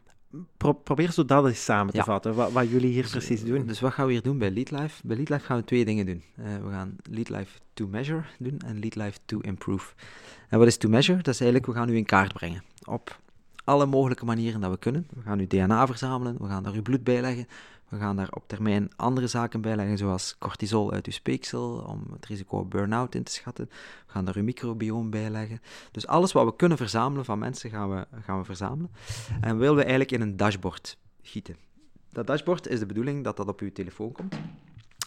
pro probeer zo dat eens samen te ja. vatten, wat, wat, jullie hier dus, precies doen. Dus wat gaan we hier doen bij Leadlife? Bij Leadlife gaan we twee dingen doen. we gaan Leadlife to measure doen en Leadlife to improve. En wat is to measure? Dat is eigenlijk, we gaan u in kaart brengen op alle mogelijke manieren dat we kunnen. We gaan uw DNA verzamelen, we gaan daar uw bloed bijleggen, we gaan daar op termijn andere zaken bij leggen, zoals cortisol uit uw speeksel, om het risico op burn-out in te schatten. We gaan daar uw microbioom bij leggen. Dus alles wat we kunnen verzamelen van mensen, gaan we, gaan we verzamelen. En willen we eigenlijk in een dashboard gieten. Dat dashboard is de bedoeling dat dat op uw telefoon komt.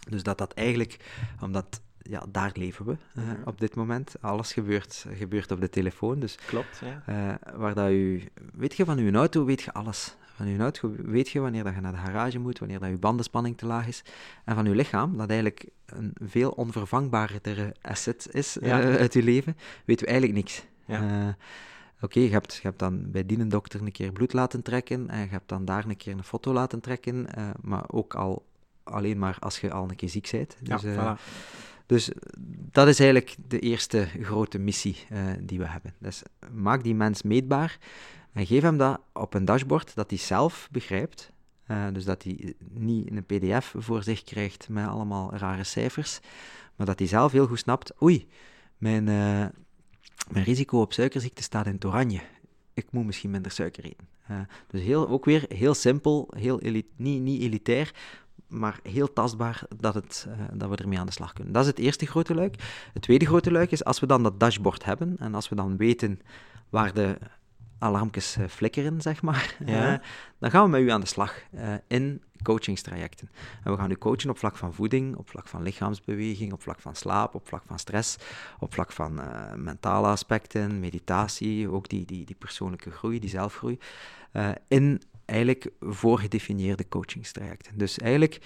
Dus dat dat eigenlijk, omdat ja, daar leven we uh, op dit moment. Alles gebeurt, gebeurt op de telefoon. Dus, Klopt, ja. Uh, waar dat u, weet je van uw auto, weet je alles. Van uw auto weet je wanneer dat je naar de garage moet, wanneer dat je bandenspanning te laag is. En van uw lichaam, dat eigenlijk een veel onvervangbaardere asset is ja. uh, uit uw leven, weten we eigenlijk niks. Ja. Oké, okay, je, hebt, je hebt dan bij die dokter een keer bloed laten trekken en je hebt dan daar een keer een foto laten trekken, maar ook al alleen maar als je al een keer ziek bent. Dus, ja, voilà. Dus dat is eigenlijk de eerste grote missie uh, die we hebben. Dus maak die mens meetbaar en geef hem dat op een dashboard dat hij zelf begrijpt. Uh, dus dat hij niet een pdf voor zich krijgt met allemaal rare cijfers, maar dat hij zelf heel goed snapt, oei, mijn, mijn risico op suikerziekte staat in het oranje. Ik moet misschien minder suiker eten. dus heel, ook weer heel simpel, heel niet, niet elitair, maar heel tastbaar dat, het, uh, dat we ermee aan de slag kunnen. Dat is het eerste grote luik. Het tweede grote luik is als we dan dat dashboard hebben en als we dan weten waar de alarmpjes uh, flikkeren, zeg maar, ja. uh, dan gaan we met u aan de slag in coachingstrajecten. En we gaan u coachen op vlak van voeding, op vlak van lichaamsbeweging, op vlak van slaap, op vlak van stress, op vlak van mentale aspecten, meditatie, ook die, die, die persoonlijke groei, die zelfgroei, in eigenlijk voorgedefinieerde coachingstrajecten. Dus eigenlijk,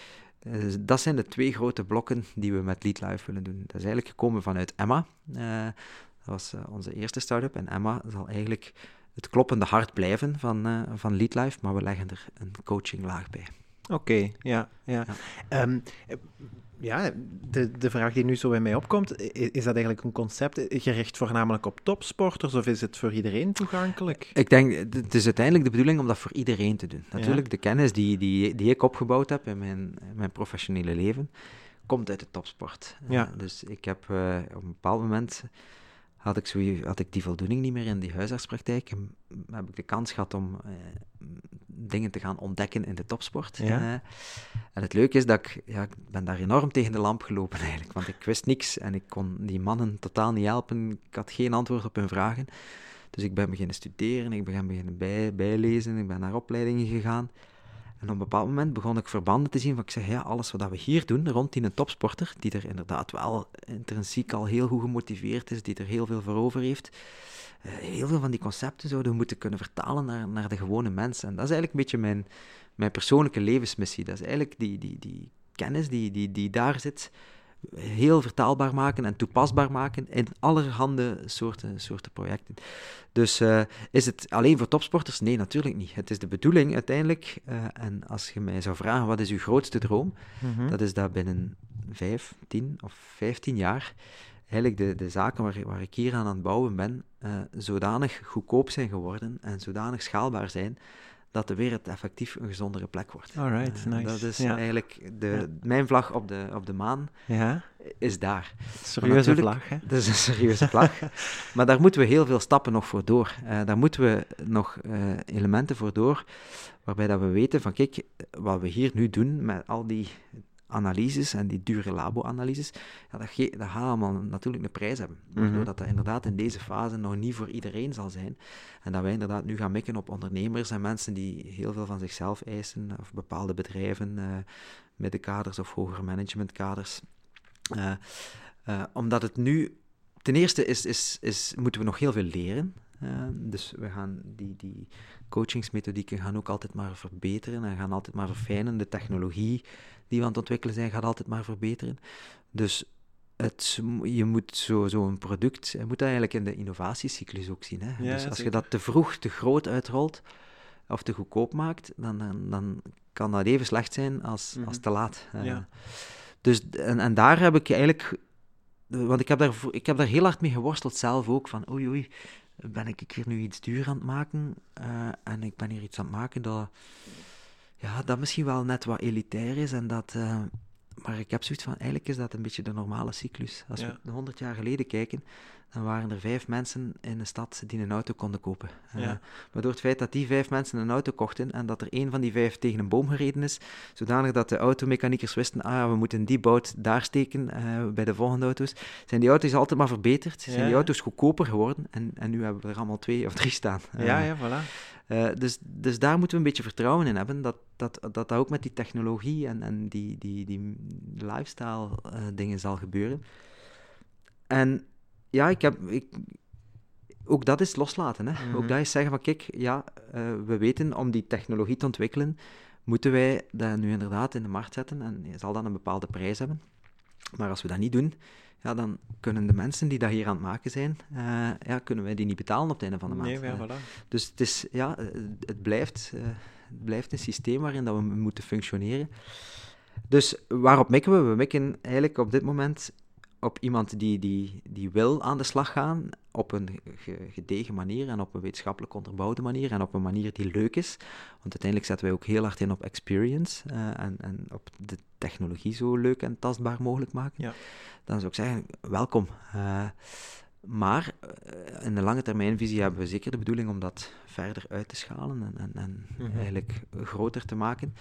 uh, dat zijn de twee grote blokken die we met Lead Life willen doen. Dat is eigenlijk gekomen vanuit Emma. Uh, dat was uh, onze eerste start-up. En Emma zal eigenlijk het kloppende hart blijven van, van Lead Life, maar we leggen er een coachinglaag bij. Oké, okay, ja. ja. ja. Um, ja, de, de vraag die nu zo bij mij opkomt, is dat eigenlijk een concept gericht voornamelijk op topsporters of is het voor iedereen toegankelijk? Ik denk, het is uiteindelijk de bedoeling om dat voor iedereen te doen. Natuurlijk, ja. de kennis die, die, die ik opgebouwd heb in mijn, in mijn professionele leven, komt uit de topsport. Ja. Uh, dus ik heb uh, op een bepaald moment had ik, zo, had ik die voldoening niet meer in die huisartspraktijk. En heb ik de kans gehad om uh, dingen te gaan ontdekken in de topsport. Ja. Uh, en het leuke is dat ik, ja, ik ben daar enorm tegen de lamp gelopen eigenlijk, want ik wist niks en ik kon die mannen totaal niet helpen. Ik had geen antwoord op hun vragen. Dus ik ben beginnen studeren, ik ben beginnen bij, bijlezen, ik ben naar opleidingen gegaan. En op een bepaald moment begon ik verbanden te zien van, ik zeg, ja, alles wat we hier doen rond die een topsporter, die er inderdaad wel intrinsiek al heel goed gemotiveerd is, die er heel veel voor over heeft, uh, heel veel van die concepten zouden we moeten kunnen vertalen naar, naar de gewone mensen. En dat is eigenlijk een beetje mijn, mijn persoonlijke levensmissie. Dat is eigenlijk die, die, die kennis die, die, die daar zit, heel vertaalbaar maken en toepasbaar maken in allerhande soorten, soorten projecten. Dus uh, is het alleen voor topsporters? Nee, natuurlijk niet. Het is de bedoeling uiteindelijk, uh, en als je mij zou vragen wat is uw grootste droom, mm dat is dat binnen vijf, tien of vijftien jaar eigenlijk de, de zaken waar, waar ik hier aan aan het bouwen ben, uh, zodanig goedkoop zijn geworden en zodanig schaalbaar zijn, dat de wereld effectief een gezondere plek wordt. Alright, uh, nice. Dat is eigenlijk de, ja. mijn vlag op de, op de maan, ja. is daar. Serieuze vlag, hè? Dat is een serieuze vlag. maar daar moeten we heel veel stappen nog voor door. Uh, daar moeten we nog uh, elementen voor door, waarbij dat we weten van, kijk, wat we hier nu doen met al die analyses en die dure labo-analyses, ja, dat, ge- dat gaat allemaal natuurlijk een prijs hebben. Waardoor Mhm. dat, dat inderdaad in deze fase nog niet voor iedereen zal zijn. En dat wij inderdaad nu gaan mikken op ondernemers en mensen die heel veel van zichzelf eisen, of bepaalde bedrijven, eh middenkaders of hogere managementkaders. Eh, eh, omdat het nu, ten eerste is, is, is, moeten we nog heel veel leren. Uh, dus we gaan die, die coachingsmethodieken gaan ook altijd maar verbeteren en gaan altijd maar verfijnen. De technologie die we aan het ontwikkelen zijn, gaat altijd maar verbeteren. Dus het, je moet zo'n zo product, je moet dat eigenlijk in de innovatiecyclus ook zien. Hè? Ja, dus als zeker. je dat te vroeg, te groot uitrolt of te goedkoop maakt, dan, dan, dan kan dat even slecht zijn als, Mhm. als te laat. Ja. Dus, en, en daar heb ik eigenlijk, want ik heb, daar, ik heb daar heel hard mee geworsteld zelf ook, van oei oei, ben ik hier nu iets duur aan het maken uh, en ik ben hier iets aan het maken dat, ja, dat misschien wel net wat elitair is en dat... Uh, maar ik heb zoiets van, eigenlijk is dat een beetje de normale cyclus. Als Ja. we 100 jaar geleden kijken, dan waren er vijf mensen in een stad die een auto konden kopen. Uh, Ja. maar door het feit dat die vijf mensen een auto kochten en dat er één van die vijf tegen een boom gereden is, zodanig dat de automechaniekers wisten, ah ja, we moeten die bout daar steken uh, bij de volgende auto's, zijn die auto's altijd maar verbeterd, zijn Ja. die auto's goedkoper geworden en, en nu hebben we er allemaal twee of drie staan. Ja, ja, voilà. Uh, dus, dus daar moeten we een beetje vertrouwen in hebben, dat dat, dat, dat ook met die technologie en, en die, die, die lifestyle uh, dingen zal gebeuren. En ja, ik heb, ik, ook dat is loslaten. Hè? Mhm. Ook dat is zeggen van, kijk, ja, uh, we weten om die technologie te ontwikkelen, moeten wij dat nu inderdaad in de markt zetten en zal dan een bepaalde prijs hebben. Maar als we dat niet doen, ja, dan kunnen de mensen die dat hier aan het maken zijn, uh, ja, kunnen wij die niet betalen op het einde van de maand. Nee, ja, voilà. Dus het, is, ja, het, blijft, uh, het blijft een systeem waarin dat we moeten functioneren. Dus waarop mikken we? We mikken eigenlijk op dit moment op iemand die, die, die wil aan de slag gaan op een gedegen manier en op een wetenschappelijk onderbouwde manier en op een manier die leuk is. Want uiteindelijk zetten wij ook heel hard in op experience uh, en, en op de technologie zo leuk en tastbaar mogelijk maken. Ja. Dan zou ik zeggen, welkom. Uh, maar uh, in de lange termijnvisie hebben we zeker de bedoeling om dat verder uit te schalen en, en, en mm -hmm. eigenlijk groter te maken.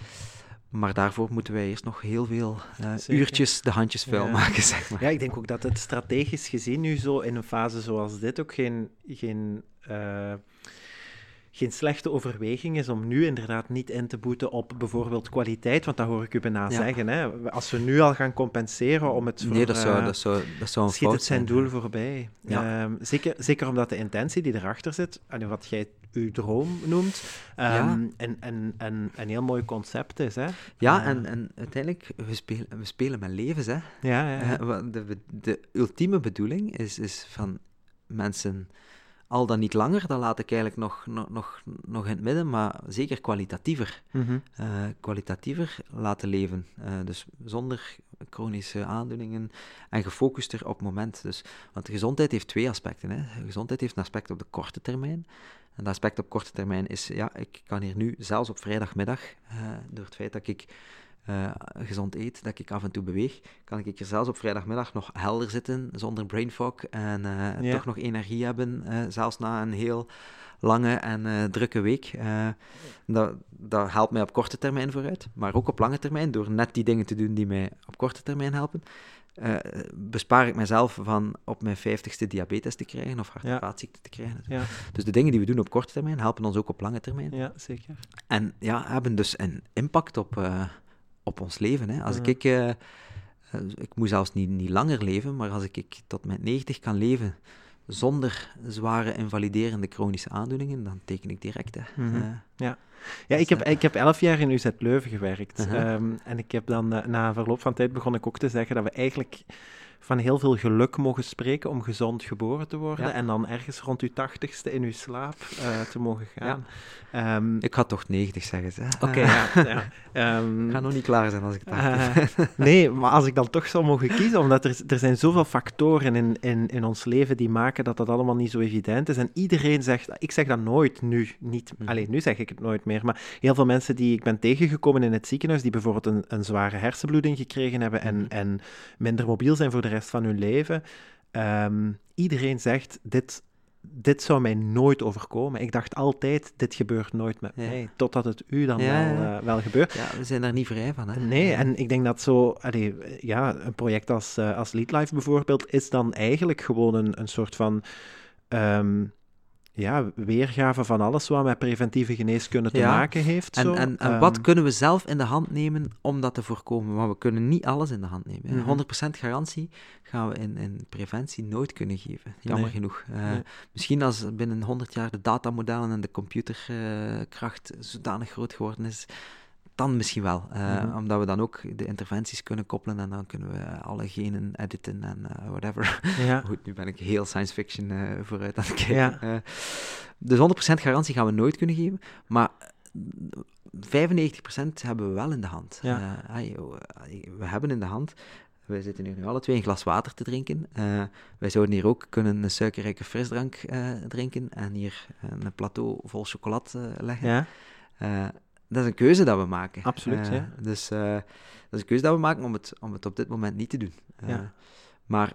Maar daarvoor moeten wij eerst nog heel veel uh, uurtjes de handjes vuil ja. maken, zeg maar. Ja, ik denk ook dat het strategisch gezien nu zo in een fase zoals dit ook geen, geen, uh, geen slechte overweging is om nu inderdaad niet in te boeten op bijvoorbeeld kwaliteit, want dat hoor ik u bijna Ja. zeggen. Hè? Als we nu al gaan compenseren om het voor, Nee, dat zou, uh, dat zou, dat zou een schiet fout het zijn zijn. doel voorbij. Ja. Um, zeker, zeker omdat de intentie die erachter zit, en wat jij uw droom noemt, um, Ja. een, een, een, een heel mooi concept is. Hè? Ja, Uh, en, en uiteindelijk, we spelen, we spelen met levens, hè. ja, ja, ja. Eh, de, de ultieme bedoeling is, is van mensen al dan niet langer, dat laat ik eigenlijk nog, nog, nog, nog in het midden, maar zeker kwalitatiever. Mhm. eh, kwalitatiever laten leven. Eh, dus zonder chronische aandoeningen en gefocuster op het moment. Dus, want gezondheid heeft twee aspecten. Hè. Gezondheid heeft een aspect op de korte termijn. En dat aspect op korte termijn is, ja, ik kan hier nu, zelfs op vrijdagmiddag, eh, door het feit dat ik uh, gezond eet, dat ik af en toe beweeg, kan ik hier zelfs op vrijdagmiddag nog helder zitten, zonder brain fog, en uh, Ja. toch nog energie hebben, zelfs na een heel lange en drukke week. Dat, dat helpt mij op korte termijn vooruit, maar ook op lange termijn, door net die dingen te doen die mij op korte termijn helpen. Uh, bespaar ik mezelf van op mijn vijftigste diabetes te krijgen of hart- en Ja. vaatziekte te krijgen. Ja. Dus de dingen die we doen op korte termijn helpen ons ook op lange termijn. ja, zeker. En ja, hebben dus een impact op, uh, op ons leven. Hè. Als Mhm. ik, uh, ik moet zelfs niet, niet langer leven, maar als ik, ik tot mijn 90 kan leven zonder zware invaliderende chronische aandoeningen, dan teken ik direct. Hè. Mhm. Eh, Ja, ja ik, heb, ik heb elf jaar in UZ Leuven gewerkt. Uh-huh. Ehm, en ik heb dan eh, na verloop van tijd begon ik ook te zeggen dat we eigenlijk van heel veel geluk mogen spreken om gezond geboren te worden. Ja. En dan ergens rond uw tachtigste in uw slaap eh, te mogen gaan. Ehm, ik ga toch 90 zeggen. Ze. Oké, ja. ja. Ehm, Ik ga nog niet klaar zijn als ik 80 Eh, ben. nee, maar als ik dan toch zou mogen kiezen, omdat er, er zijn zoveel factoren in, in, in ons leven die maken dat dat allemaal niet zo evident is. En iedereen zegt, ik zeg dat nooit nu, niet, Mhm. alleen nu zeg ik het nooit meer, maar heel veel mensen die ik ben tegengekomen in het ziekenhuis, die bijvoorbeeld een, een zware hersenbloeding gekregen hebben en, Mhm. en minder mobiel zijn voor de rest van hun leven, ehm, iedereen zegt, dit, dit zou mij nooit overkomen. Ik dacht altijd, dit gebeurt nooit met Ja. mij, totdat het u dan Ja, wel, eh, wel gebeurt. Ja, we zijn daar niet vrij van. Hè. Nee, en ik denk dat zo, allee, ja, een project als, eh als Lead Life bijvoorbeeld, is dan eigenlijk gewoon een, een soort van ehm, ja, weergave van alles wat met preventieve geneeskunde te Ja, maken heeft. En, zo. en, en Ehm, wat kunnen we zelf in de hand nemen om dat te voorkomen? Want we kunnen niet alles in de hand nemen. Mhm. 100% garantie gaan we in, in preventie nooit kunnen geven. Jammer Nee. genoeg. Eh, Nee. Misschien als binnen 100 jaar de datamodellen en de computerkracht zodanig groot geworden is, dan misschien wel. Mhm. Omdat we dan ook de interventies kunnen koppelen en dan kunnen we alle genen editen en eh, whatever. ja, Goed, nu ben ik heel science fiction eh, vooruit aan het kijken. Ja. Dus 100% garantie gaan we nooit kunnen geven, maar eh, 95% hebben we wel in de hand. Ja. Oh, we hebben in de hand, wij zitten hier nu alle twee een glas water te drinken. Wij zouden hier ook kunnen een suikerrijke frisdrank drinken en hier een plateau vol chocolade leggen. ja, dat is een keuze dat we maken. Absoluut, Eh, ja. Dus eh, dat is een keuze dat we maken om het, om het op dit moment niet te doen. Eh, Ja. Maar,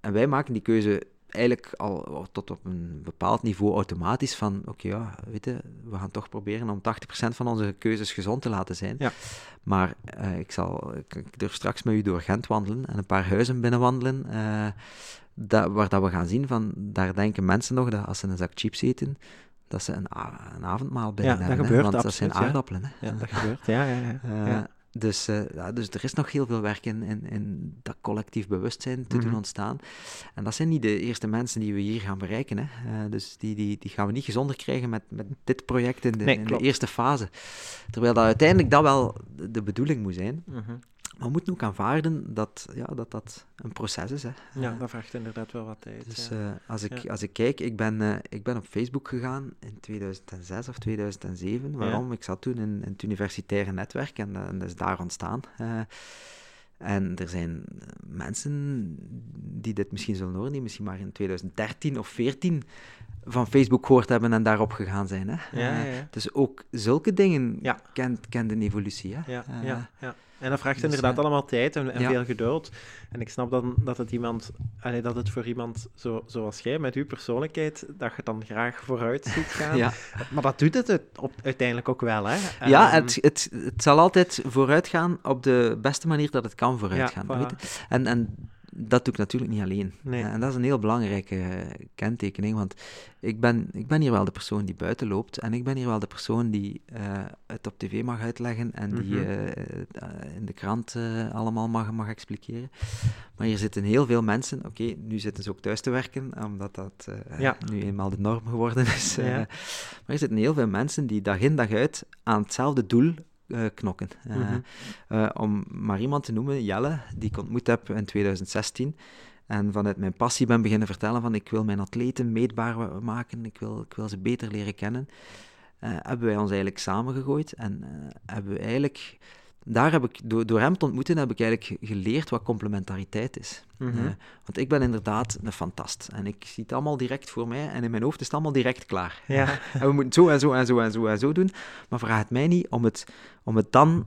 en wij maken die keuze eigenlijk al tot op een bepaald niveau automatisch van, oké, ja, weet je, we gaan toch proberen om 80% van onze keuzes gezond te laten zijn. Ja. Maar ik, zal, ik, ik durf straks met u door Gent wandelen en een paar huizen binnenwandelen, dat, waar dat we gaan zien van, daar denken mensen nog dat als ze een zak chips eten, dat ze een, avondmaal binnen dat hebben. hè, gebeurt want dat zijn absoluut, ja. aardappelen. Hè. ja, dat gebeurt. Ja, ja, ja. Eh, ja. Dus, eh, ja, dus er is nog heel veel werk in, in, in dat collectief bewustzijn te Mhm. doen ontstaan. En dat zijn niet de eerste mensen die we hier gaan bereiken. Hè. Eh, dus die, die, die gaan we niet gezonder krijgen met, met dit project in de, Nee, in de eerste fase. Terwijl dat uiteindelijk dat wel de, de bedoeling moet zijn. Mhm. Maar we moeten ook aanvaarden dat ja, dat, dat een proces is. Hè. ja, Eh, dat vraagt inderdaad wel wat tijd. dus ja. eh, als, ik, Ja. als ik kijk, ik ben, eh, ik ben op Facebook gegaan in 2006 of 2007. Waarom? Ik zat toen in, in het universitaire netwerk en, en dat is daar ontstaan. En er zijn mensen die dit misschien zullen horen, die misschien maar in 2013 of 14 van Facebook gehoord hebben en daarop gegaan zijn. Hè? Ja. Dus ook zulke dingen kent, kent een evolutie. Hè? Ja, ja, ja. En dat vraagt dus, inderdaad allemaal tijd en, en ja. veel geduld. En ik snap dan dat het iemand, allee, dat het voor iemand zo, zoals jij, met uw persoonlijkheid, dat je dan graag vooruit ziet gaan. ja. Maar dat doet het op, uiteindelijk ook wel, hè? Ja, Ehm, het, het, het zal altijd vooruit gaan op de beste manier dat het kan vooruit gaan. voilà. En, en dat doe ik natuurlijk niet alleen. Nee. Eh, En dat is een heel belangrijke eh, kentekening, want ik ben, ik ben hier wel de persoon die buiten loopt en ik ben hier wel de persoon die eh, het op tv mag uitleggen en die eh, in de krant allemaal mag, mag expliceren. Maar hier zitten heel veel mensen, oké, nu zitten ze ook thuis te werken, omdat dat Ja. nu eenmaal de norm geworden is. Ja. maar er zitten heel veel mensen die dag in dag uit aan hetzelfde doel eh, knokken. Eh, Mhm. eh, om maar iemand te noemen, Jelle, die ik ontmoet heb in 2016. En vanuit mijn passie ben beginnen vertellen van ik wil mijn atleten meetbaar maken, ik wil, ik wil ze beter leren kennen. hebben wij ons eigenlijk samengegooid en hebben we eigenlijk... Daar heb ik, door, door hem te ontmoeten, heb ik eigenlijk geleerd wat complementariteit is. mhm. Eh, want ik ben inderdaad een fantast. En ik zie het allemaal direct voor mij en in mijn hoofd is het allemaal direct klaar. ja, En we moeten zo en zo en zo en zo en zo doen. Maar vraag het mij niet om het, om het dan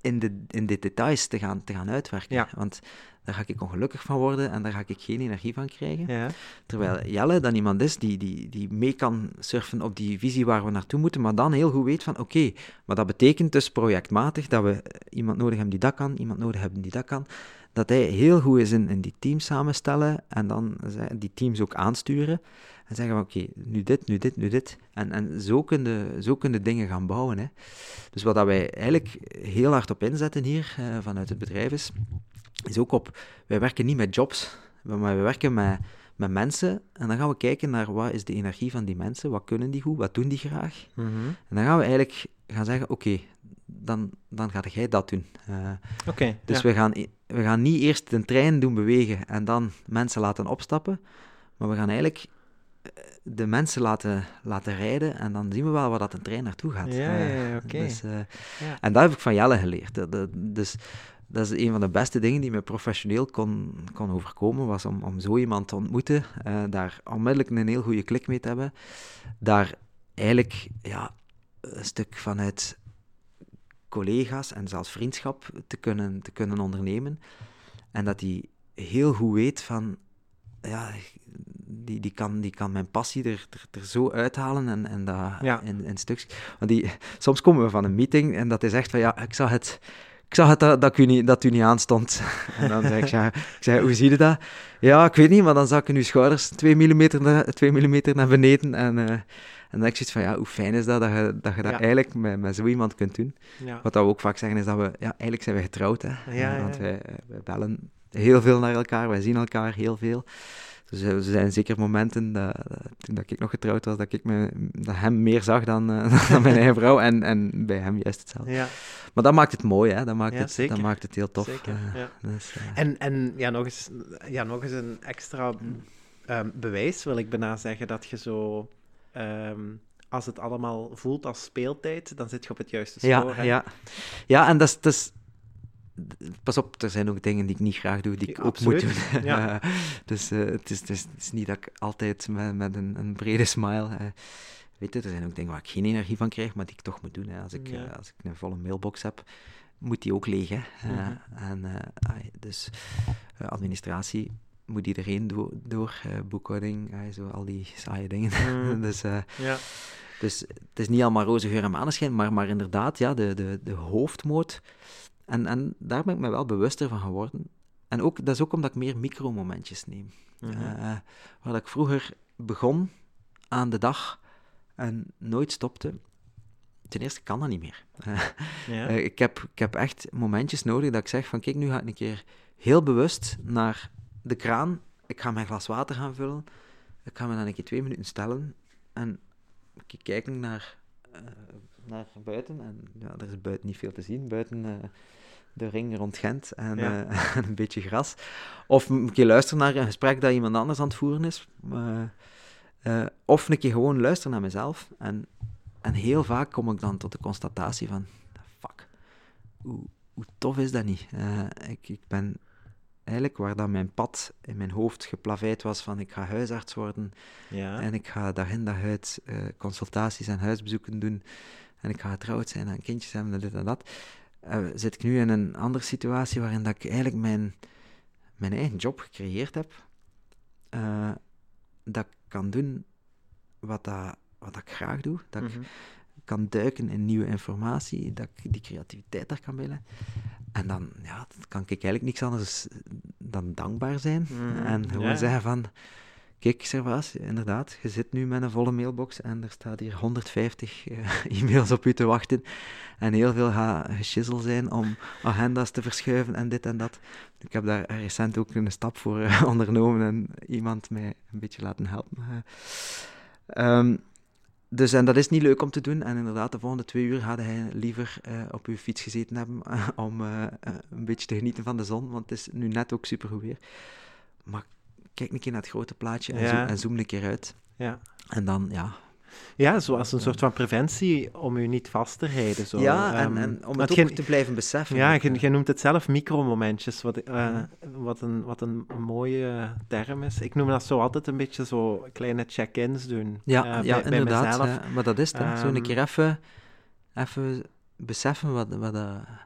in de, in de details te gaan, te gaan uitwerken. Ja. Want daar ga ik ongelukkig van worden en daar ga ik geen energie van krijgen. ja, Terwijl Jelle dan iemand is die, die, die mee kan surfen op die visie waar we naartoe moeten, maar dan heel goed weet van oké, maar dat betekent dus projectmatig dat we iemand nodig hebben die dat kan, iemand nodig hebben die dat kan. Dat hij heel goed is in, in die teams samenstellen en dan die teams ook aansturen. En zeggen van oké, nu dit, nu dit, nu dit. En, en zo kunnen zo kunnen dingen gaan bouwen. Hè. Dus wat dat wij eigenlijk heel hard op inzetten hier eh, vanuit het bedrijf is, is ook op, wij werken niet met jobs, maar wij werken met, met mensen. En dan gaan we kijken naar wat is de energie van die mensen, wat kunnen die goed, wat doen die graag. Mhm. En dan gaan we eigenlijk gaan zeggen, oké, dan, dan ga jij dat doen. Eh, Oké. dus ja. we, gaan, we gaan niet eerst de trein doen bewegen en dan mensen laten opstappen, maar we gaan eigenlijk eh, de mensen laten, laten rijden en dan zien we wel waar dat de trein naartoe gaat. Ja, Eh, ja, ja, oké. dus, eh, Ja. En dat heb ik van Jelle geleerd. Dus dat is een van de beste dingen die me professioneel kon, kon overkomen, was om, om zo iemand te ontmoeten, eh, daar onmiddellijk een heel goede klik mee te hebben, daar eigenlijk ja, een stuk vanuit collega's en zelfs vriendschap te kunnen, te kunnen ondernemen. En dat hij heel goed weet van, ja, die, die, kan, die kan mijn passie er, er, er zo uithalen en, en dat Ja. in, in stukjes. Want die, soms komen we van een meeting en dat is echt van, ja, ik zag het, ik zag het dat, dat, ik u niet, dat u niet aanstond. En dan zeg ik, ja, ik zeg, hoe zie je dat? Ja, ik weet niet, maar dan zakken uw schouders 2 mm naar, 2 millimeter naar beneden. En, eh, en dan denk ik zoiets van, ja, hoe fijn is dat, dat je dat, je dat Ja. eigenlijk met, met zo iemand kunt doen. Ja. Wat dat we ook vaak zeggen is dat we, ja, eigenlijk zijn we getrouwd, hè. Ja, Eh, Want wij, wij bellen heel veel naar elkaar, wij zien elkaar heel veel. Dus eh, er zijn zeker momenten, dat, toen dat ik nog getrouwd was, dat ik me, dat hem meer zag dan, eh, dan mijn eigen vrouw en, en bij hem juist hetzelfde. Ja, Maar dat maakt het mooi, hè. Dat maakt, Ja, het, zeker. dat maakt het heel tof. zeker. eh, ja. dus, En, en ja, nog eens, ja, nog eens een extra ehm, bewijs wil ik bijna zeggen dat je zo, ehm, als het allemaal voelt als speeltijd, dan zit je op het juiste spoor. ja, hè? ja. ja, en dat is, dat is... Pas op, er zijn ook dingen die ik niet graag doe, die ik Ja, ook moet doen. Ja. Dus eh, het, is, het, is, het is niet dat ik altijd met, met een, een brede smile... weet je, er zijn ook dingen waar ik geen energie van krijg, maar die ik toch moet doen. Hè. Als, ik, Ja. eh, als ik een volle mailbox heb, moet die ook leeg. Hè. Eh, Mhm. en, dus administratie moet iedereen do- door, boekhouding, zo, al die saaie dingen. Mm. dus... Ja. dus het is niet allemaal roze geur en maneschijn, maar, maar inderdaad, ja, de, de, de hoofdmoot. En, en daar ben ik me wel bewuster van geworden. En ook, dat is ook omdat ik meer micromomentjes neem. Waar dat ik vroeger begon aan de dag en nooit stopte. Ten eerste kan dat niet meer. Eh, ja. eh, ik, heb, ik heb echt momentjes nodig dat ik zeg van kijk, nu ga ik een keer heel bewust naar de kraan. Ik ga mijn glas water gaan vullen. Ik ga me dan een keer twee minuten stellen en kijken naar, naar buiten. En ja, er is buiten niet veel te zien. Buiten eh, de ring rond Gent en, Ja. eh, en een beetje gras. Of een keer luisteren naar een gesprek dat iemand anders aan het voeren is. Eh, of een keer gewoon luisteren naar mezelf. En, en heel vaak kom ik dan tot de constatatie van, fuck, hoe, hoe tof is dat niet? Ik, ik ben eigenlijk waar dat mijn pad in mijn hoofd geplaveid was van ik ga huisarts worden ja. en ik ga dag in dag uit consultaties en huisbezoeken doen en ik ga getrouwd zijn en kindjes hebben en dit en dat, eh, zit ik nu in een andere situatie waarin dat ik eigenlijk mijn, mijn eigen job gecreëerd heb, eh, dat ik kan doen wat, dat, wat dat ik graag doe, dat ik Mhm. kan duiken in nieuwe informatie, dat ik die creativiteit daar kan willen. En dan ja, kan ik eigenlijk niks anders dan dankbaar zijn. Mhm, En gewoon zeggen van, kijk Servaas, inderdaad, je zit nu met een volle mailbox en er staat hier 150 eh, e-mails op u te wachten. En heel veel gaat geschissel zijn om agenda's te verschuiven en dit en dat. Ik heb daar recent ook een stap voor eh, ondernomen en iemand mij een beetje laten helpen. Eh, ehm, dus en dat is niet leuk om te doen. En inderdaad, de volgende twee uur had hij liever op uw fiets gezeten hebben om een beetje te genieten van de zon, want het is nu net ook supergoed weer. Maar kijk een keer naar het grote plaatje en, Ja. zoom, en zoom een keer uit. Ja. En dan, ja. ja, zoals een soort van preventie om u niet vast te rijden. Zo. ja, en, Ehm, en om het ook je- te blijven beseffen. Ja, je, je noemt het zelf micromomentjes, wat, eh, wat, een, wat een mooie term is. Ik noem dat zo altijd een beetje zo kleine check-ins doen. Ja, eh, ja bij inderdaad. mezelf. ja, maar dat is het. Zo een Ehm, keer even, even beseffen wat, wat,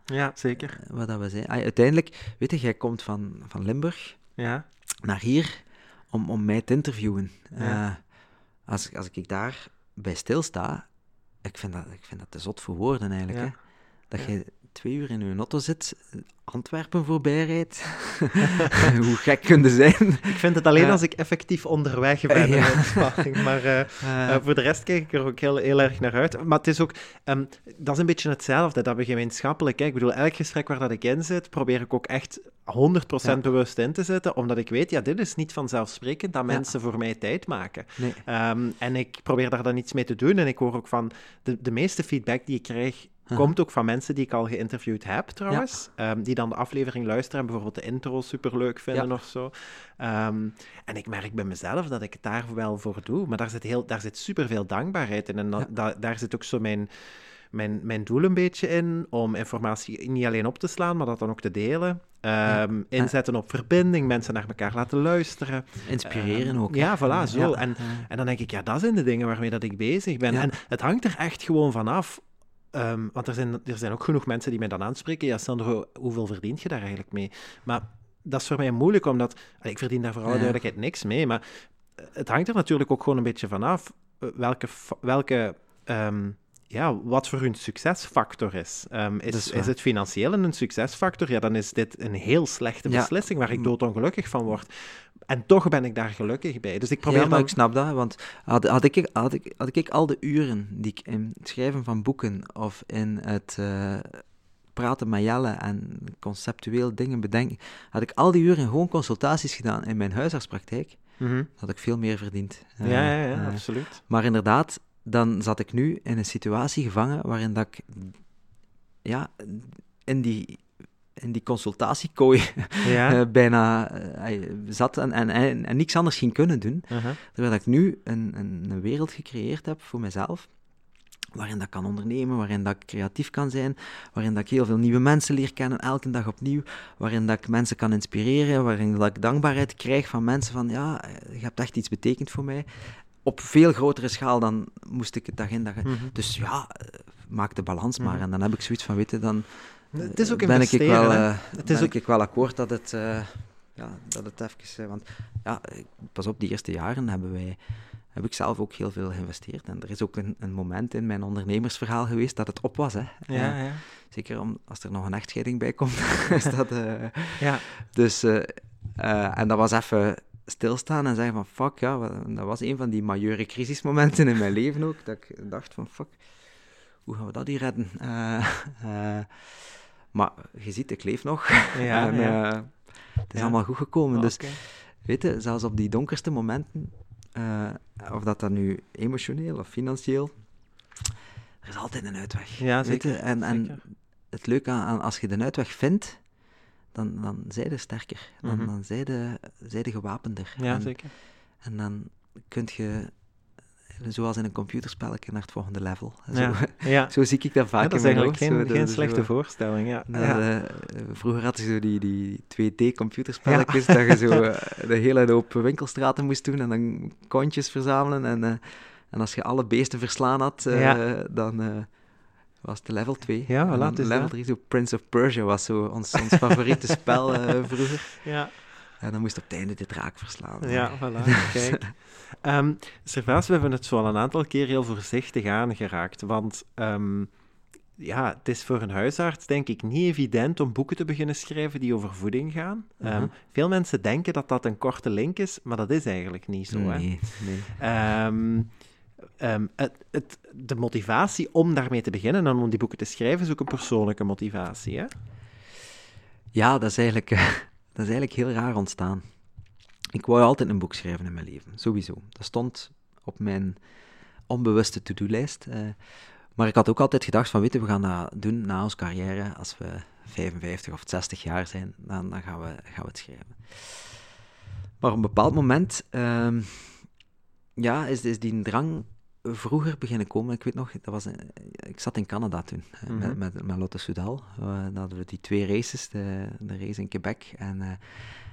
Ja, zeker. wat dat we zijn. Ah, uiteindelijk, weet je, jij komt van, van Limburg Ja, naar hier om, om mij te interviewen. Ja. Eh, als, als ik daar bij stilsta, ik vind dat, ik vind dat te zot voor woorden eigenlijk. Ja. Hè? Dat Ja. je twee uur in uw auto zit, Antwerpen voorbij rijdt. Hoe gek kun je zijn? Ik vind het alleen als ik effectief onderweg ben ja. in Maar uh, uh, voor de rest kijk ik er ook heel, heel erg naar uit. Maar het is ook, um, dat is een beetje hetzelfde, dat we gemeenschappelijk, ik bedoel, elk gesprek waar dat ik in zit, probeer ik ook echt 100% ja. bewust in te zetten, omdat ik weet, ja, dit is niet vanzelfsprekend dat mensen voor mij tijd maken. Nee. Um, en ik probeer daar dan iets mee te doen en ik hoor ook van, de, de meeste feedback die ik krijg Komt ook van mensen die ik al geïnterviewd heb, trouwens. Ehm, die dan de aflevering luisteren en bijvoorbeeld de intro superleuk vinden ja. of zo. Um, en ik merk bij mezelf dat ik het daar wel voor doe. Maar daar zit, heel, daar zit superveel dankbaarheid in. En da da daar zit ook zo mijn, mijn, mijn doel een beetje in. Om informatie niet alleen op te slaan, maar dat dan ook te delen. Um, ja. Inzetten op verbinding, mensen naar elkaar laten luisteren. Inspireren ook. Ja, voilà, zo. En, en dan denk ik, ja, dat zijn de dingen waarmee dat ik bezig ben. En het hangt er echt gewoon vanaf Um, want er zijn, er zijn ook genoeg mensen die mij dan aanspreken. Ja, Sandro, hoeveel verdient je daar eigenlijk mee? Maar dat is voor mij moeilijk, omdat... Ik verdien daar voor alle duidelijkheid niks mee, maar het hangt er natuurlijk ook gewoon een beetje vanaf eh, welke... welke um, ja, wat voor hun succesfactor is. Um, is, is, is, het financieel een succesfactor? Ja, dan is dit een heel slechte beslissing waar ik doodongelukkig van word. En toch ben ik daar gelukkig bij. Dus ik probeer ja, maar ik snap dat, want had, had, ik, had, ik, had ik al de uren die ik in het schrijven van boeken of in het uh, praten met Jelle en conceptueel dingen bedenken, had ik al die uren gewoon consultaties gedaan in mijn huisartspraktijk, mm -hmm. had ik veel meer verdiend. Ja, ja, ja uh, absoluut. Maar inderdaad, dan zat ik nu in een situatie gevangen waarin dat ik ja, in die in die consultatiekooi ja. uh, bijna uh, zat en, en, en, en, niks anders ging kunnen doen. Uh -huh. Terwijl ik nu een, een, een, wereld gecreëerd heb voor mezelf, waarin dat ik kan ondernemen, waarin dat ik creatief kan zijn, waarin dat ik heel veel nieuwe mensen leer kennen, elke dag opnieuw, waarin dat ik mensen kan inspireren, waarin dat ik dankbaarheid krijg van mensen van, ja, je hebt echt iets betekend voor mij. Op veel grotere schaal dan moest ik het dag in dag. Mm -hmm. Dus ja, maak de balans maar. -hmm. En dan heb ik zoiets van, weten dan het is ook ben ik wel, uh, het is ook... ik wel akkoord dat het, uh, ja, dat het even... Uh, want ja, pas op, die eerste jaren hebben wij, heb ik zelf ook heel veel geïnvesteerd. En er is ook een, een moment in mijn ondernemersverhaal geweest dat het op was. Hè. Ja, ja. Zeker om, als er nog een echtscheiding bij komt. is dat, ja. Dus, en dat was even stilstaan en zeggen van fuck, ja, dat was een van die majeure crisismomenten in mijn leven ook, dat ik dacht van fuck, hoe gaan we dat hier redden? Maar je ziet, ik leef nog. Ja, en, ja. Uh, het is ja. allemaal goed gekomen. Oh, dus okay. weet je, zelfs op die donkerste momenten, uh, of dat dan nu emotioneel of financieel, er is altijd een uitweg. Ja, zeker. Weet je? En, en zeker. het leuke aan, als je de uitweg vindt, dan, dan zij je sterker. Dan, mm -hmm. dan zij je gewapender. Ja, en, zeker. En dan kun je zoals in een computerspelletje naar het volgende level. Zo, Ja, zo zie ik dat vaak Ja, dat is in mijn eigenlijk hoofd. geen, Zo, geen slechte voorstelling, ja. eh, vroeger hadden ze zo die, die 2D-computerspelletjes, dat je zo eh, de hele hoop winkelstraten moest doen en dan kontjes verzamelen. En, eh, en als je alle beesten verslaan had, dan was het level 2. Ja, voilà, level dat. 3, zo Prince of Persia was zo ons, ons favoriete spel vroeger. ja. En dan moest op het einde de draak verslaan. Ja, voilà, kijk. Ehm Servaas, we hebben het zo al een aantal keer heel voorzichtig aangeraakt, want ehm, ja, het is voor een huisarts denk ik niet evident om boeken te beginnen schrijven die over voeding gaan. Ehm, Mhm. veel mensen denken dat dat een korte link is, maar dat is eigenlijk niet zo. Hè? Nee, nee. Het, het, de motivatie om daarmee te beginnen en om die boeken te schrijven is ook een persoonlijke motivatie. Hè? Ja, dat is, eigenlijk, eh, dat is eigenlijk heel raar ontstaan. Ik wou altijd een boek schrijven in mijn leven, sowieso. Dat stond op mijn onbewuste to-do-lijst. eh, maar ik had ook altijd gedacht van, weet je, we gaan dat doen na onze carrière. Als we 55 of 60 jaar zijn, dan, dan gaan, we, gaan we het schrijven. Maar op een bepaald moment ehm, ja, is, is die drang vroeger beginnen komen. Ik weet nog, dat was, ik zat in Canada toen, Mhm. met, met, met Lotte Soudal. Dan hadden we die twee races, de, de race in Quebec en, eh,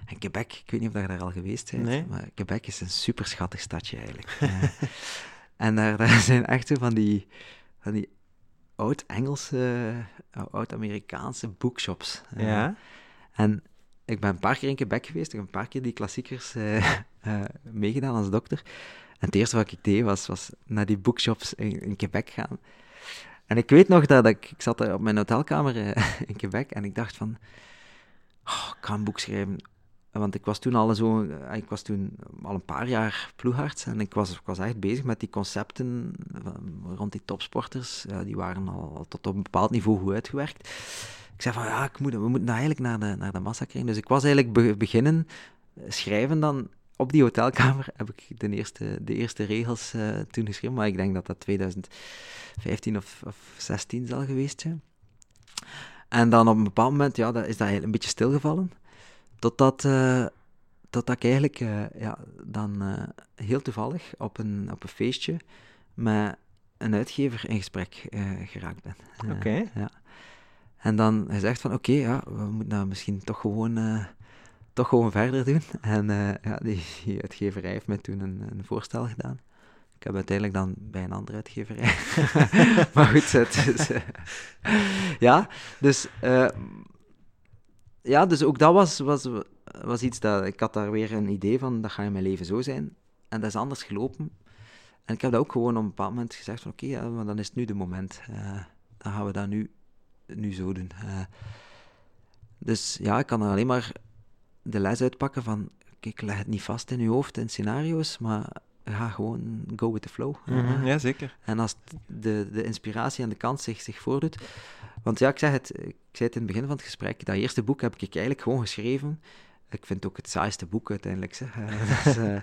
en Quebec. Ik weet niet of dat je daar al geweest bent, Nee. maar Quebec is een super schattig stadje eigenlijk. Eh, en daar, daar zijn echt zo van die, van die oud-Engelse, eh, oud-Amerikaanse bookshops. Ja. en ik ben een paar keer in Quebec geweest. Ik heb een paar keer die klassiekers meegedaan als dokter. En het eerste wat ik deed was, was naar die bookshops in, Quebec gaan. En ik weet nog dat ik, ik zat op mijn hotelkamer in Quebec en ik dacht van, oh, ik ga een boek schrijven want ik was toen al zo, eh, ik was toen al een paar jaar ploegarts en ik was, ik was echt bezig met die concepten rond die topsporters. Ja, die waren al tot op een bepaald niveau goed uitgewerkt. Ik zei van ja, ik moet, we moeten eigenlijk naar de, naar de massa krijgen. Dus ik was eigenlijk beginnen eh, schrijven dan op die hotelkamer. Heb ik de eerste, de eerste regels uh, toen geschreven, maar ik denk dat dat 2015 of, of 16 zal geweest zijn. En dan op een bepaald moment ja, dat is dat een beetje stilgevallen. Totdat, uh, totdat ik eigenlijk uh, ja, dan heel toevallig op een, op een feestje met een uitgever in gesprek geraakt ben. Oké. Ja. En dan zegt van oké, ja, we moeten nou misschien toch gewoon, toch gewoon verder doen. En ja, die, uitgeverij heeft mij toen een, een voorstel gedaan. Ik heb uiteindelijk dan bij een andere uitgeverij. maar goed, het is, ja, dus ja, dus ook dat was, was, was iets dat... Ik had daar weer een idee van, dat gaat in mijn leven zo zijn. En dat is anders gelopen. En ik heb dat ook gewoon op een bepaald moment gezegd van... Oké, maar dan is het nu de moment. Dan gaan we dat nu, nu zo doen. Dus ja, ik kan er alleen maar de les uitpakken van... Kijk, leg het niet vast in je hoofd in scenario's, maar ga gewoon go with the flow. Mm -hmm, ja, zeker. En als de, de inspiratie en de kans zich, zich voordoet, want ja, ik, zeg het, ik zei het in het begin van het gesprek, dat eerste boek heb ik eigenlijk gewoon geschreven. Ik vind het ook het saaiste boek uiteindelijk. Zeg. dus, uh,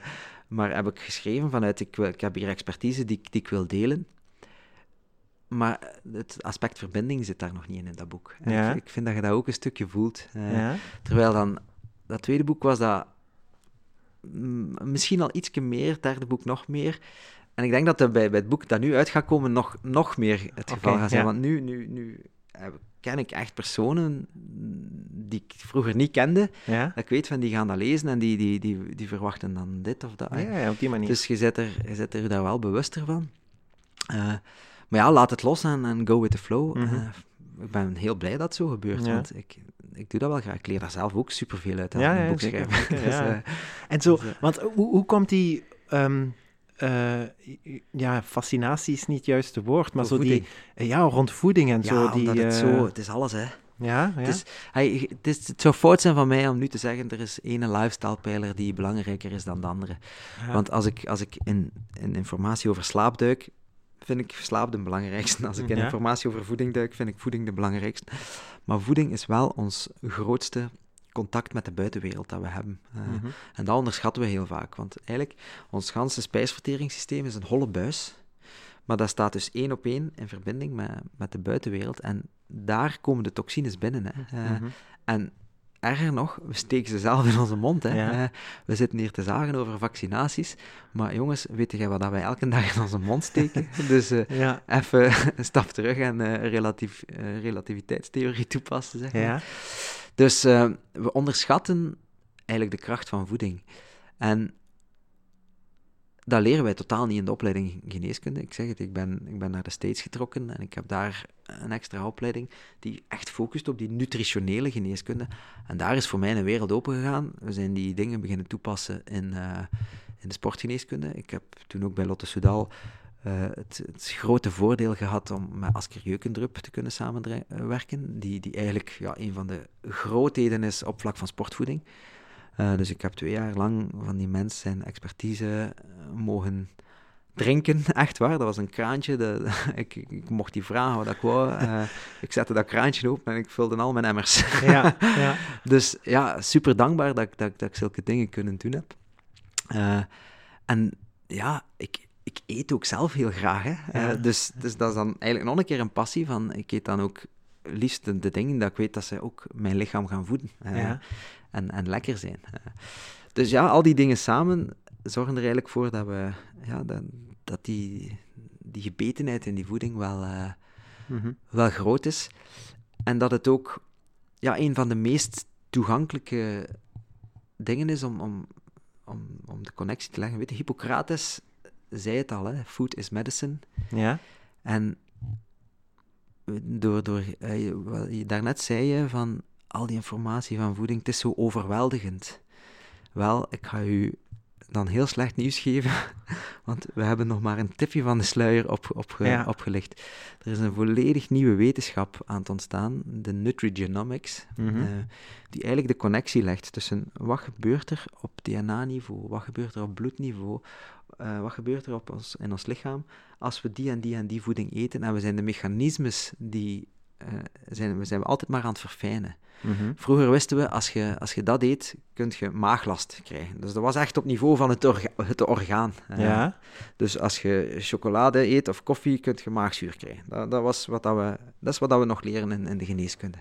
maar heb ik geschreven vanuit, ik, ik heb hier expertise die, die ik wil delen. Maar het aspect verbinding zit daar nog niet in, in dat boek. Ja. Ik, ik, vind dat je dat ook een stukje voelt. Uh, ja. Terwijl dan, dat tweede boek was dat misschien al ietsje meer, het derde boek nog meer. En ik denk dat dat bij, bij het boek dat nu uit gaat komen nog, nog meer het geval okay, gaat zijn. Ja. Want nu, nu, nu eh, ken ik echt personen die ik vroeger niet kende. Ja. Dat ik weet van die gaan dat lezen en die, die, die, die verwachten dan dit of dat. Ja, ja op die manier. Dus je zet er, je zet er daar wel bewuster van. Uh, maar ja, laat het los en, en go with the flow. Mm -hmm. uh, ik ben heel blij dat het zo gebeurt, ja. want ik, ik doe dat wel graag. Ik leer daar zelf ook superveel uit aan ja, een boek schrijven. dus, uh, en zo, want hoe, hoe komt die... Um, uh, ja, fascinatie is niet het juiste woord, maar zo die... Ja, rond voeding en ja, zo. Die, het zo... Het is alles, hè. Ja, ja. Het, is, hij, het, is, het zou fout zijn van mij om nu te zeggen, er is ene lifestyle-pijler die belangrijker is dan de andere. Ja. Want als ik, als ik in, in informatie over slaap duik, vind ik slaap de belangrijkste. Als ik in ja. informatie over voeding duik, vind ik voeding de belangrijkste. Maar voeding is wel ons grootste contact met de buitenwereld dat we hebben. Uh, mm -hmm. En dat onderschatten we heel vaak. Want eigenlijk, ons ganse spijsverteringssysteem is een holle buis. Maar dat staat dus één op één in verbinding met, met de buitenwereld. En daar komen de toxines binnen. Hè. Uh, mm -hmm. En erger nog, we steken ze zelf in onze mond. Hè. Ja. Uh, we zitten hier te zagen over vaccinaties. Maar jongens, weet jij wat dat wij elke dag in onze mond steken? dus uh, ja. even een stap terug en uh, relatief, relativiteitstheorie toepassen. Zeg maar. ja. Dus we onderschatten eigenlijk de kracht van voeding. En dat leren wij totaal niet in de opleiding geneeskunde. Ik zeg het, ik ben, ik ben naar de States getrokken en ik heb daar een extra opleiding die echt focust op die nutritionele geneeskunde. En daar is voor mij een wereld open gegaan. We zijn die dingen beginnen toepassen in, uh, in de sportgeneeskunde. Ik heb toen ook bij Lotte Soudal uh, het, het, grote voordeel gehad om met Asker Jeukendrup te kunnen samenwerken, die, die eigenlijk ja, een van de grootheden is op vlak van sportvoeding. Uh, dus ik heb twee jaar lang van die mensen zijn expertise mogen drinken, echt waar. Dat was een kraantje. De, ik, ik, mocht die vragen wat ik wou. Uh, ik zette dat kraantje open en ik vulde al mijn emmers. ja, ja. Dus ja, super dankbaar dat, dat, dat ik zulke dingen kunnen doen heb. Uh, en ja, ik, ik eet ook zelf heel graag. Hè. Ja. Uh, dus, dus dat is dan eigenlijk nog een keer een passie van... Ik eet dan ook liefst de, de dingen dat ik weet dat ze ook mijn lichaam gaan voeden. Ja. En, en lekker zijn. dus ja, al die dingen samen zorgen er eigenlijk voor dat we... Ja, dat, dat die, die gebetenheid in die voeding wel, uh, mm-hmm. wel groot is. En dat het ook ja, een van de meest toegankelijke dingen is om, om, om, om de connectie te leggen. Weet je, Hippocrates zei het al, hè, food is medicine. Ja. En door, door, uh, daarnet zei je van al die informatie van voeding, het is zo overweldigend. Wel, ik ga u dan heel slecht nieuws geven, want we hebben nog maar een tipje van de sluier op, op, Ja. opgelicht. Er is een volledig nieuwe wetenschap aan het ontstaan, de nutrigenomics, eh, die eigenlijk de connectie legt tussen wat gebeurt er op DNA-niveau, wat gebeurt er op bloedniveau, eh, wat gebeurt er op ons, in ons lichaam als we die en die en die voeding eten. En we zijn de mechanismes die eh, zijn, we zijn we altijd maar aan het verfijnen. Mhm. Vroeger wisten we, als je, als je dat eet, kun je maaglast krijgen. Dus dat was echt op niveau van het, orga- het orgaan. Ja. Dus als je chocolade eet of koffie, kun je maagzuur krijgen. Dat, dat, was wat dat, we, dat is wat dat we nog leren in, in de geneeskunde.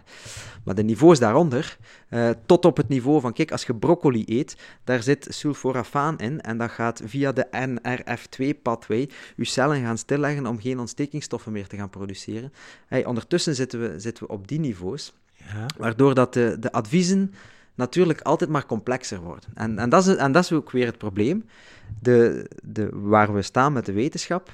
Maar de niveaus daaronder, eh, tot op het niveau van, kijk, als je broccoli eet, daar zit sulforafaan in en dat gaat via de NRF2-pathway je cellen gaan stilleggen om geen ontstekingsstoffen meer te gaan produceren. Hey, ondertussen zitten we, zitten we op die niveaus. Ja. Waardoor dat de, de adviezen natuurlijk altijd maar complexer worden. En, en, dat, is, en dat is ook weer het probleem. De, de, waar we staan met de wetenschap,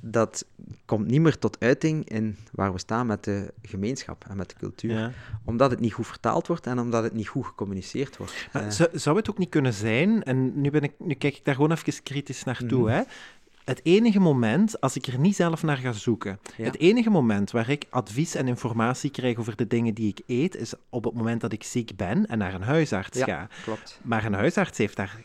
dat komt niet meer tot uiting in waar we staan met de gemeenschap en met de cultuur. Ja. Omdat het niet goed vertaald wordt en omdat het niet goed gecommuniceerd wordt. Maar Eh, zou, zou het ook niet kunnen zijn, en nu, ben ik, nu kijk ik daar gewoon even kritisch naartoe, Mhm. hè? Het enige moment, als ik er niet zelf naar ga zoeken, Ja. het enige moment waar ik advies en informatie krijg over de dingen die ik eet, is op het moment dat ik ziek ben en naar een huisarts Ja. ga. klopt. Maar een huisarts heeft daar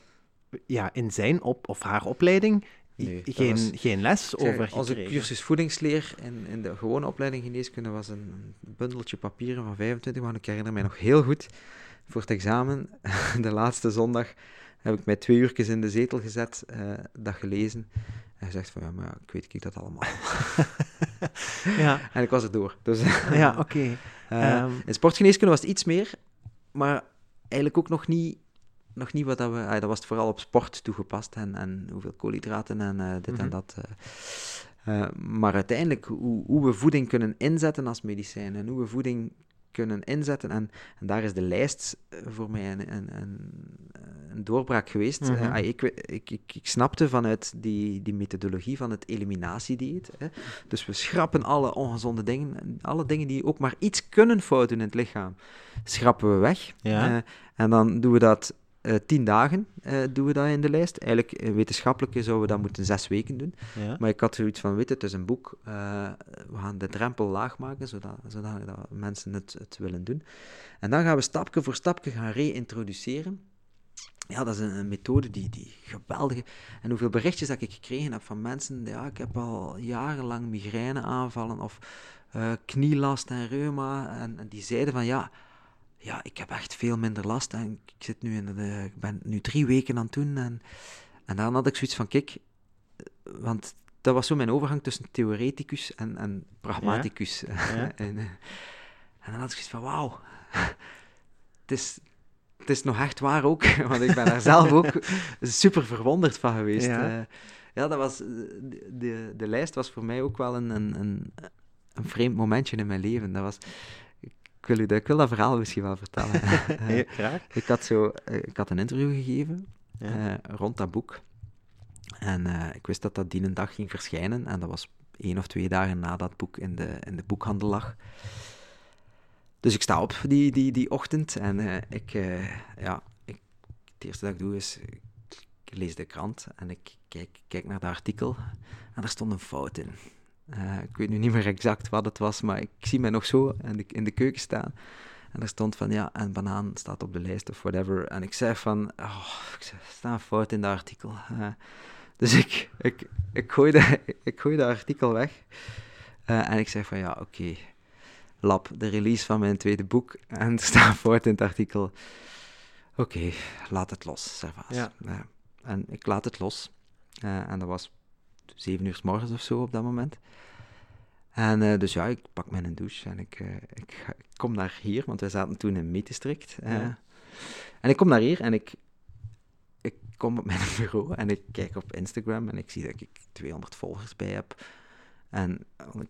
ja, in zijn op, of haar opleiding Nee, geen, was- geen les Zeg, over Onze gekregen. cursus voedingsleer in, in de gewone opleiding geneeskunde was een, bundeltje papieren van 25 man. Ik herinner mij nog heel goed. Voor het examen, de laatste zondag, heb ik mij twee uurtjes in de zetel gezet, eh, dat gelezen. En gezegd van, ja, maar ik weet ik dat allemaal. Ja, en ik was er door. Dus, ja oké. eh, Ehm. in sportgeneeskunde was het iets meer, maar eigenlijk ook nog niet, nog niet wat dat we... ah, dat was het vooral op sport toegepast en, en hoeveel koolhydraten en eh, dit Mhm. en dat. eh. Eh, maar uiteindelijk, hoe, hoe we voeding kunnen inzetten als medicijn en hoe we voeding kunnen inzetten, en, en daar is de lijst eh, voor mij een, een, een, een doorbraak geweest. Mhm. Eh, ah, ik, ik, ik, ik snapte vanuit die, die methodologie van het eliminatiedieet. Hè. Dus we schrappen alle ongezonde dingen, alle dingen die ook maar iets kunnen fout doen in het lichaam, schrappen we weg. Ja. Eh, en dan doen we dat eh, tien dagen, eh, doen we dat in de lijst. Eigenlijk, eh, wetenschappelijk zouden we dat moeten zes weken doen. Ja. Maar ik had zoiets van, weet je, het is een boek, we gaan de drempel laag maken, zodat, zodat dat mensen het, het willen doen. En dan gaan we stapje voor stapje gaan reïntroduceren. Ja, dat is een, een methode die, die geweldige... En hoeveel berichtjes dat ik gekregen heb van mensen, ja, ik heb al jarenlang migraineaanvallen of eh, knielast en reuma, en, en die zeiden van, ja, ja, ik heb echt veel minder last en ik zit nu in de, ik ben nu drie weken aan het doen en, en dan had ik zoiets van, kijk, want dat was zo mijn overgang tussen theoreticus en, en pragmaticus. Ja. en, eh, en dan had ik zoiets van, wauw, het is, het is nog echt waar ook, want ik ben daar zelf ook super verwonderd van geweest. Ja. Eh, ja, dat was, eh, de, de, de lijst was voor mij ook wel een, een, een, een vreemd momentje in mijn leven. Dat was, ik wil, u dat, ik wil dat verhaal misschien wel vertellen. Eh, graag. ik, had zo, eh, ik had een interview gegeven Ja. eh, rond dat boek. En ik wist dat dat die een dag ging verschijnen. En dat was één of twee dagen na dat boek in de, in de boekhandel lag. Dus ik sta op die, die, die ochtend en ik, ja, ik, het eerste dat ik doe is, ik lees de krant en ik kijk, kijk naar het artikel en er stond een fout in. Eh, ik weet nu niet meer exact wat het was, maar ik zie mij nog zo in de, in de keuken staan. En er stond van, ja, een banaan staat op de lijst of whatever. En ik zei van, oh, ik zei, er staat een fout in dat artikel. Eh, dus ik, ik, ik, gooi de, ik gooi dat artikel weg. Eh, en ik zeg van, ja, oké, lab, de release van mijn tweede boek. En er staat fout in het artikel. Oké, laat het los, Servaas. Ja. En ik laat het los. En dat was zeven uur s morgens of zo op dat moment. En eh, dus ja, ik pak mijn douche en ik, eh, ik, ga- ik kom naar hier, want wij zaten toen in Meetdistrict. eh. Ja. En ik kom naar hier en ik, ik kom op mijn bureau en ik kijk op Instagram en ik zie dat ik 200 volgers bij heb. En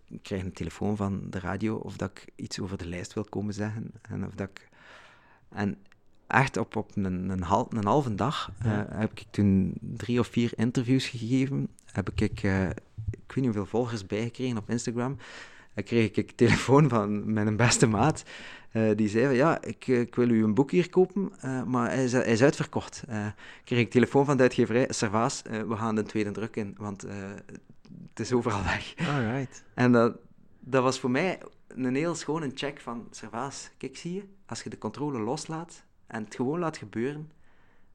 ik krijg een telefoon van de radio of dat ik iets over de lijst wil komen zeggen. En, of dat ik... en echt op, op een, een, hal, een halve dag eh, Ja. heb ik toen drie of vier interviews gegeven. Heb ik, eh, ik weet niet hoeveel volgers bijgekregen op Instagram. Dan kreeg ik een telefoon van mijn beste maat. Uh, die zei van, ja, ik, ik, wil u een boek hier kopen, uh, maar hij is, hij is uitverkocht. Kreeg ik telefoon van de uitgeverij, Servaas, we gaan de tweede druk in, want het is overal weg. Alright. En dat, dat was voor mij een heel schone check van, Servaas, kijk, zie je, als je de controle loslaat en het gewoon laat gebeuren,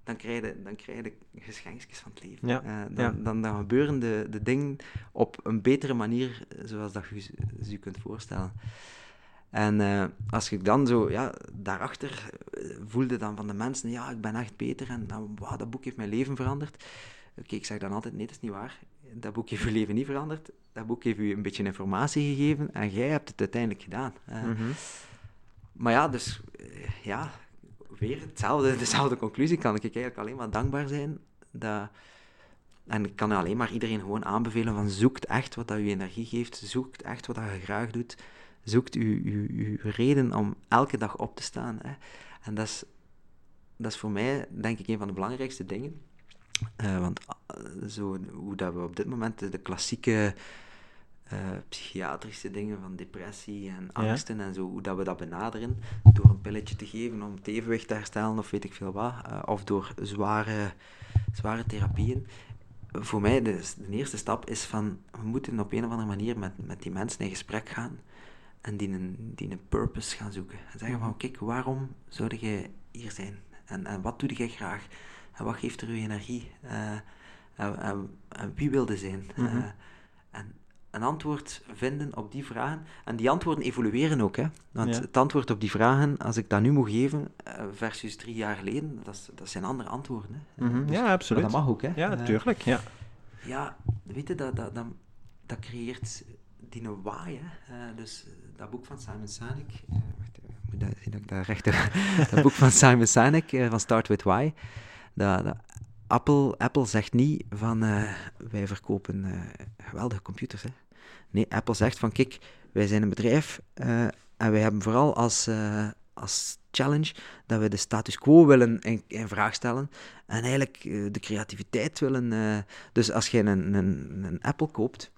dan krijg je, dan krijg je geschenkjes van het leven. Ja, uh, dan, dan, dan, gebeuren de, de dingen op een betere manier, zoals dat je je kunt voorstellen. En uh, als ik dan zo, ja, daarachter voelde dan van de mensen, ja, ik ben echt beter en dan, wow, dat boek heeft mijn leven veranderd. Oké, ik zeg dan altijd, nee, dat is niet waar. Dat boek heeft je leven niet veranderd. Dat boek heeft u een beetje informatie gegeven en jij hebt het uiteindelijk gedaan. Uh, mm -hmm. Maar ja, dus, ja, weer hetzelfde, dezelfde conclusie. Kan ik eigenlijk alleen maar dankbaar zijn. Dat, en ik kan alleen maar iedereen gewoon aanbevelen van zoekt echt wat dat je energie geeft. Zoekt echt wat dat je graag doet. Zoekt uw, uw reden om elke dag op te staan. Hè. En dat is, dat is voor mij, denk ik, een van de belangrijkste dingen. Uh, want zo, hoe dat we op dit moment de klassieke uh, psychiatrische dingen van depressie en angsten ja. en zo, hoe dat we dat benaderen, door een pilletje te geven om het evenwicht te herstellen of weet ik veel wat, uh, of door zware, zware therapieën. Voor mij, de, de, eerste stap is van, we moeten op een of andere manier met, met die mensen in gesprek gaan en die een, die een purpose gaan zoeken. En zeggen van, kijk, waarom zou jij hier zijn? En, en wat doe jij graag? En wat geeft er u energie? Uh, en, en, en, wie wilde zijn? Mm -hmm. En een antwoord vinden op die vragen. En die antwoorden evolueren ook. Hè? Want ja. het antwoord op die vragen, als ik dat nu moet geven, versus drie jaar geleden, dat, is, dat zijn andere antwoorden. Hè? Mm -hmm. dus, ja, absoluut. dat mag ook. Hè? Ja, natuurlijk. Ja, ja weet je, dat, dat, dat, dat creëert die why. Hè? Uh, dus dat boek van Simon Sinek, wacht, moet dat, zien dat boek van Simon Sinek, van Start With Why, dat, dat Apple, Apple zegt niet van uh, wij verkopen uh, geweldige computers. Hè. Nee, Apple zegt van kijk, wij zijn een bedrijf uh, en wij hebben vooral als, als challenge dat we de status quo willen in, in vraag stellen en eigenlijk de creativiteit willen. dus als jij een, een, een, Apple koopt,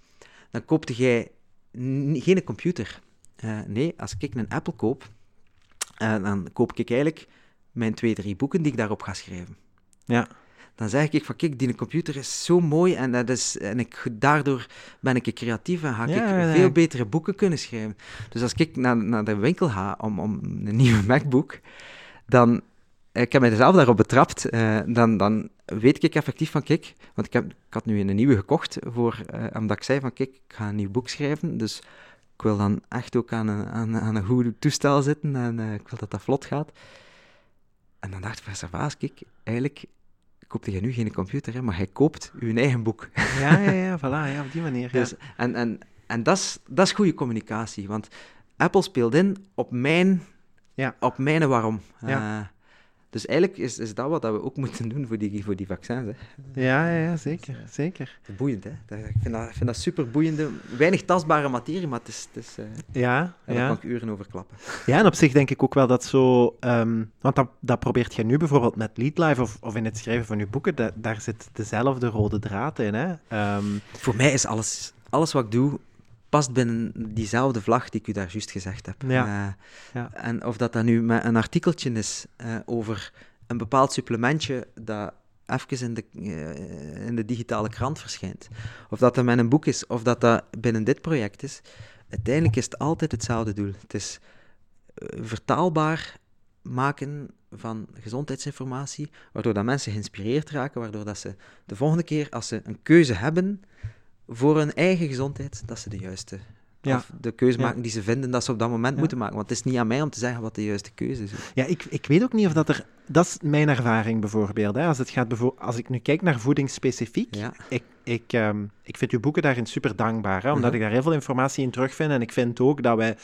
dan koopte jij geen computer. nee, als ik een Apple koop, dan koop ik eigenlijk mijn twee, drie boeken die ik daarop ga schrijven. Ja dan zeg ik van kijk, die computer is zo mooi en, dat is, en ik, daardoor ben ik creatief en ga ja, ik ja, veel betere boeken kunnen schrijven. Dus als ik naar, naar de winkel ga om, om een nieuwe MacBook, dan, ik heb mij zelf daarop betrapt, uh, dan, dan weet ik effectief van kijk, want ik, heb, ik had nu een nieuwe gekocht, voor, uh, omdat ik zei van kijk, ik ga een nieuw boek schrijven, dus ik wil dan echt ook aan een, aan, aan een goed toestel zitten en uh, ik wil dat dat vlot gaat. En dan dacht ik van kijk, eigenlijk koopte je nu geen computer, hè, maar hij koopt uw eigen boek. Ja, ja, ja, voilà, ja, op die manier. Ja. Dus, en en, en dat, is, dat is goede communicatie, want Apple speelt in op mijn, ja. op mijn waarom. Ja. Uh, dus eigenlijk is, is dat wat we ook moeten doen voor die, voor die vaccins. Hè. Ja, ja, ja, zeker. zeker. Boeiend, hè? Ik vind dat, ik vind dat super boeiende, weinig tastbare materie, maar het is. Het is uh, ja, daar ja. kan ik uren over klappen. Ja, en op zich denk ik ook wel dat zo. Um, want dat, dat probeert je nu bijvoorbeeld met Leadlife of, of in het schrijven van je boeken, dat, daar zit dezelfde rode draad in. Hè? Um, voor mij is alles, alles wat ik doe past binnen diezelfde vlag die ik u daar juist gezegd heb. Ja. Uh, ja. En of dat dan nu met een artikeltje is uh, over een bepaald supplementje dat even in de, uh, in de digitale krant verschijnt, of dat dat met een boek is, of dat dat binnen dit project is, uiteindelijk is het altijd hetzelfde doel. Het is vertaalbaar maken van gezondheidsinformatie, waardoor dat mensen geïnspireerd raken, waardoor dat ze de volgende keer, als ze een keuze hebben, voor hun eigen gezondheid, dat ze de juiste ja. of de keuze maken ja. die ze vinden dat ze op dat moment ja. moeten maken. Want het is niet aan mij om te zeggen wat de juiste keuze is. Ja, ik, ik weet ook niet of dat er... Dat is mijn ervaring bijvoorbeeld. Hè. Als, het gaat bevo als ik nu kijk naar voeding specifiek, ik, ik, um, ik vind uw boeken daarin super dankbaar, hè, omdat -hmm. ik daar heel veel informatie in terugvind. En ik vind ook dat wij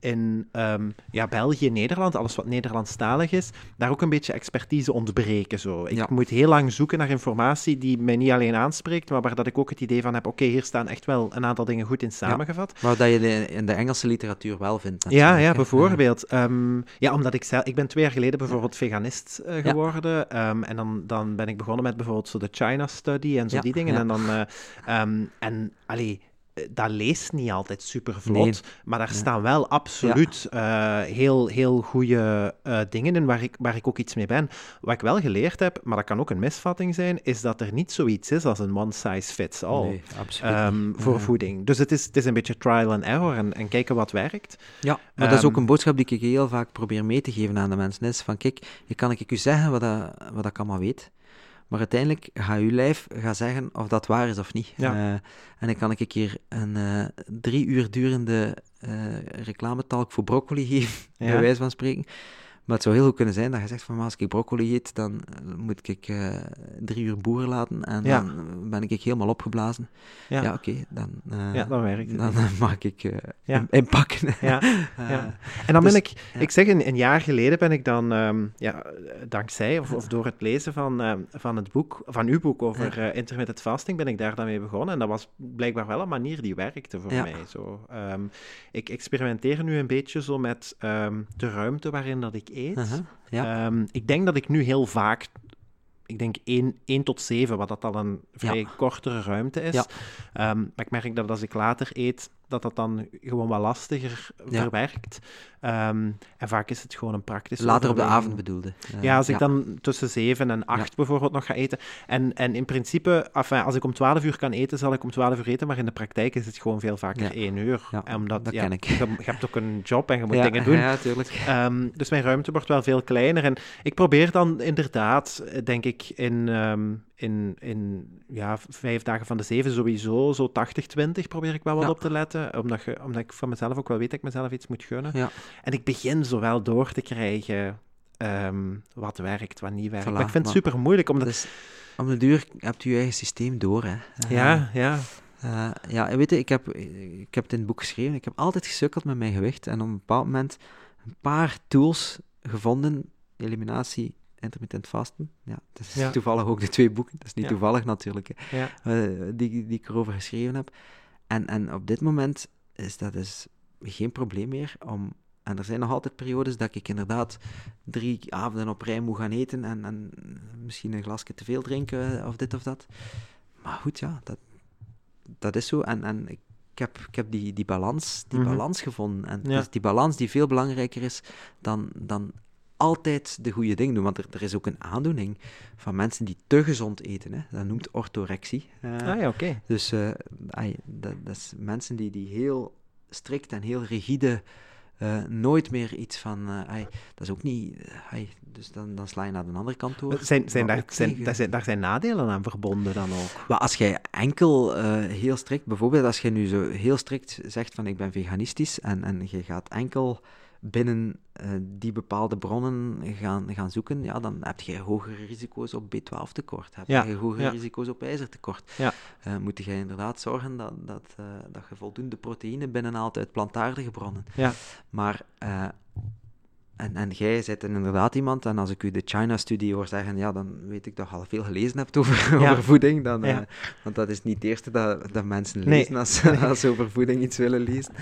in um, ja, België, Nederland, alles wat Nederlandstalig is, daar ook een beetje expertise ontbreken. Zo. Ik ja. moet heel lang zoeken naar informatie die mij niet alleen aanspreekt, maar waar dat ik ook het idee van heb, oké, okay, hier staan echt wel een aantal dingen goed in samengevat. Ja, maar dat je in de Engelse literatuur wel vindt. Ja, ja, bijvoorbeeld. Ja. Um, ja, omdat ik zelf, ik ben twee jaar geleden bijvoorbeeld veganist uh, geworden. Um, en dan, dan ben ik begonnen met bijvoorbeeld zo de China Study en zo die dingen. En dan, uh, en allee, dat leest niet altijd super vlot, maar daar staan wel absoluut ja. uh, heel, heel goede uh, dingen in waar ik, waar ik ook iets mee ben. Wat ik wel geleerd heb, maar dat kan ook een misvatting zijn, is dat er niet zoiets is als een one size fits all nee, um, voor ja. voeding. Dus het is, het is een beetje trial and error en, en kijken wat werkt. Ja, maar um, dat is ook een boodschap die ik heel vaak probeer mee te geven aan de mensen. Is van, kijk, kan ik u zeggen wat, dat, wat ik allemaal weet. Maar uiteindelijk gaat uw lijf gaan zeggen of dat waar is of niet. Ja. Uh, en dan kan ik hier een uh, drie uur durende uh, reclametalk voor broccoli geven, ja. bij wijze van spreken. Maar het zou heel goed kunnen zijn dat je zegt van, maar als ik broccoli eet, dan moet ik uh, drie uur boeren laten en ja. dan ben ik helemaal opgeblazen. Ja, ja oké, okay, dan, uh, ja, dan werkt het. Dan mag ik ja. inpakken. ja. ja. En dan dus, ben ik, ik zeg een, een, jaar geleden ben ik dan, um, ja, dankzij of, of, door het lezen van, uh, van het boek, van uw boek over intermittent fasting, ben ik daar dan mee begonnen. En dat was blijkbaar wel een manier die werkte voor mij. Zo, um, ik experimenteer nu een beetje zo met de ruimte waarin dat ik eet. Uh-huh, ja. um, ik denk dat ik nu heel vaak, ik denk 1, 1 tot 7, wat dat al een vrij Ja. kortere ruimte is. Ja. Um, maar ik merk dat als ik later eet, dat dat dan gewoon wat lastiger Ja. verwerkt. Um, en vaak is het gewoon een praktisch Later op de avond bedoelde. Uh, Ja, als ik dan tussen 7 en 8 Ja. bijvoorbeeld nog ga eten. En, en in principe, enfin, als ik om 12 uur kan eten, zal ik om 12 uur eten. Maar in de praktijk is het gewoon veel vaker Ja. 1 uur. Omdat dat ken ik. Je, je hebt ook een job en je moet dingen doen. Ja, tuurlijk. Ehm, dus mijn ruimte wordt wel veel kleiner. En ik probeer dan inderdaad, eh, denk ik, in, ehm, in, in ja, vijf dagen van de zeven sowieso, zo 80-20 probeer ik wel wat Ja. op te letten. Omdat, je, omdat ik van mezelf ook wel weet dat ik mezelf iets moet gunnen. Ja. En ik begin zo wel door te krijgen ehm, wat werkt, wat niet werkt. Voilà, maar ik vind het super moeilijk, omdat... Dus om de duur hebt u je eigen systeem door, hè. Uh, ja, ja, Uh, ja, en weet je, ik heb, ik heb het in het boek geschreven. Ik heb altijd gesukkeld met mijn gewicht. En op een bepaald moment een paar tools gevonden. Eliminatie, intermittent vasten. Ja, dat is Ja. toevallig ook de twee boeken. Dat is niet Ja. toevallig natuurlijk, hè, eh, die, die ik erover geschreven heb. En, en op dit moment is dat dus geen probleem meer om... En er zijn nog altijd periodes dat ik inderdaad drie avonden op rij moet gaan eten en, en misschien een glasje te veel drinken of dit of dat. Maar goed, ja, dat, dat is zo. En, en ik, ik heb, ik heb die, die, balans, die Mhm. balans gevonden. En Ja. die balans die veel belangrijker is dan, dan altijd de goede dingen doen. Want er, er is ook een aandoening van mensen die te gezond eten. Hè. Dat noemt orthorexie. Eh, Ah ja, oké. Dus eh, ai, dat, dat is mensen die, die heel strikt en heel rigide... eh, nooit meer iets van... ai, dat is ook niet... ai, dus dan, dan sla je naar de andere kant door. Zijn, zijn, daar, zijn, daar, zijn, daar zijn nadelen aan verbonden dan ook? maar als jij enkel heel strikt, bijvoorbeeld als je nu zo heel strikt zegt van ik ben veganistisch en, en je gaat enkel binnen eh, die bepaalde bronnen gaan, gaan zoeken, ja, dan heb je hogere risico's op B12 tekort, heb Ja, je hogere ja. risico's op ijzertekort. Ja. Eh, moet je inderdaad zorgen dat, dat, eh, dat je voldoende proteïne binnenhaalt uit plantaardige bronnen. Ja. Maar, en, en jij bent inderdaad iemand, en als ik u de China-studie hoor zeggen, ja, dan weet ik dat je al veel gelezen hebt over, Ja. over voeding. Dan, Ja. eh, want dat is niet het eerste dat, dat mensen Nee. lezen als, als ze over voeding iets willen lezen,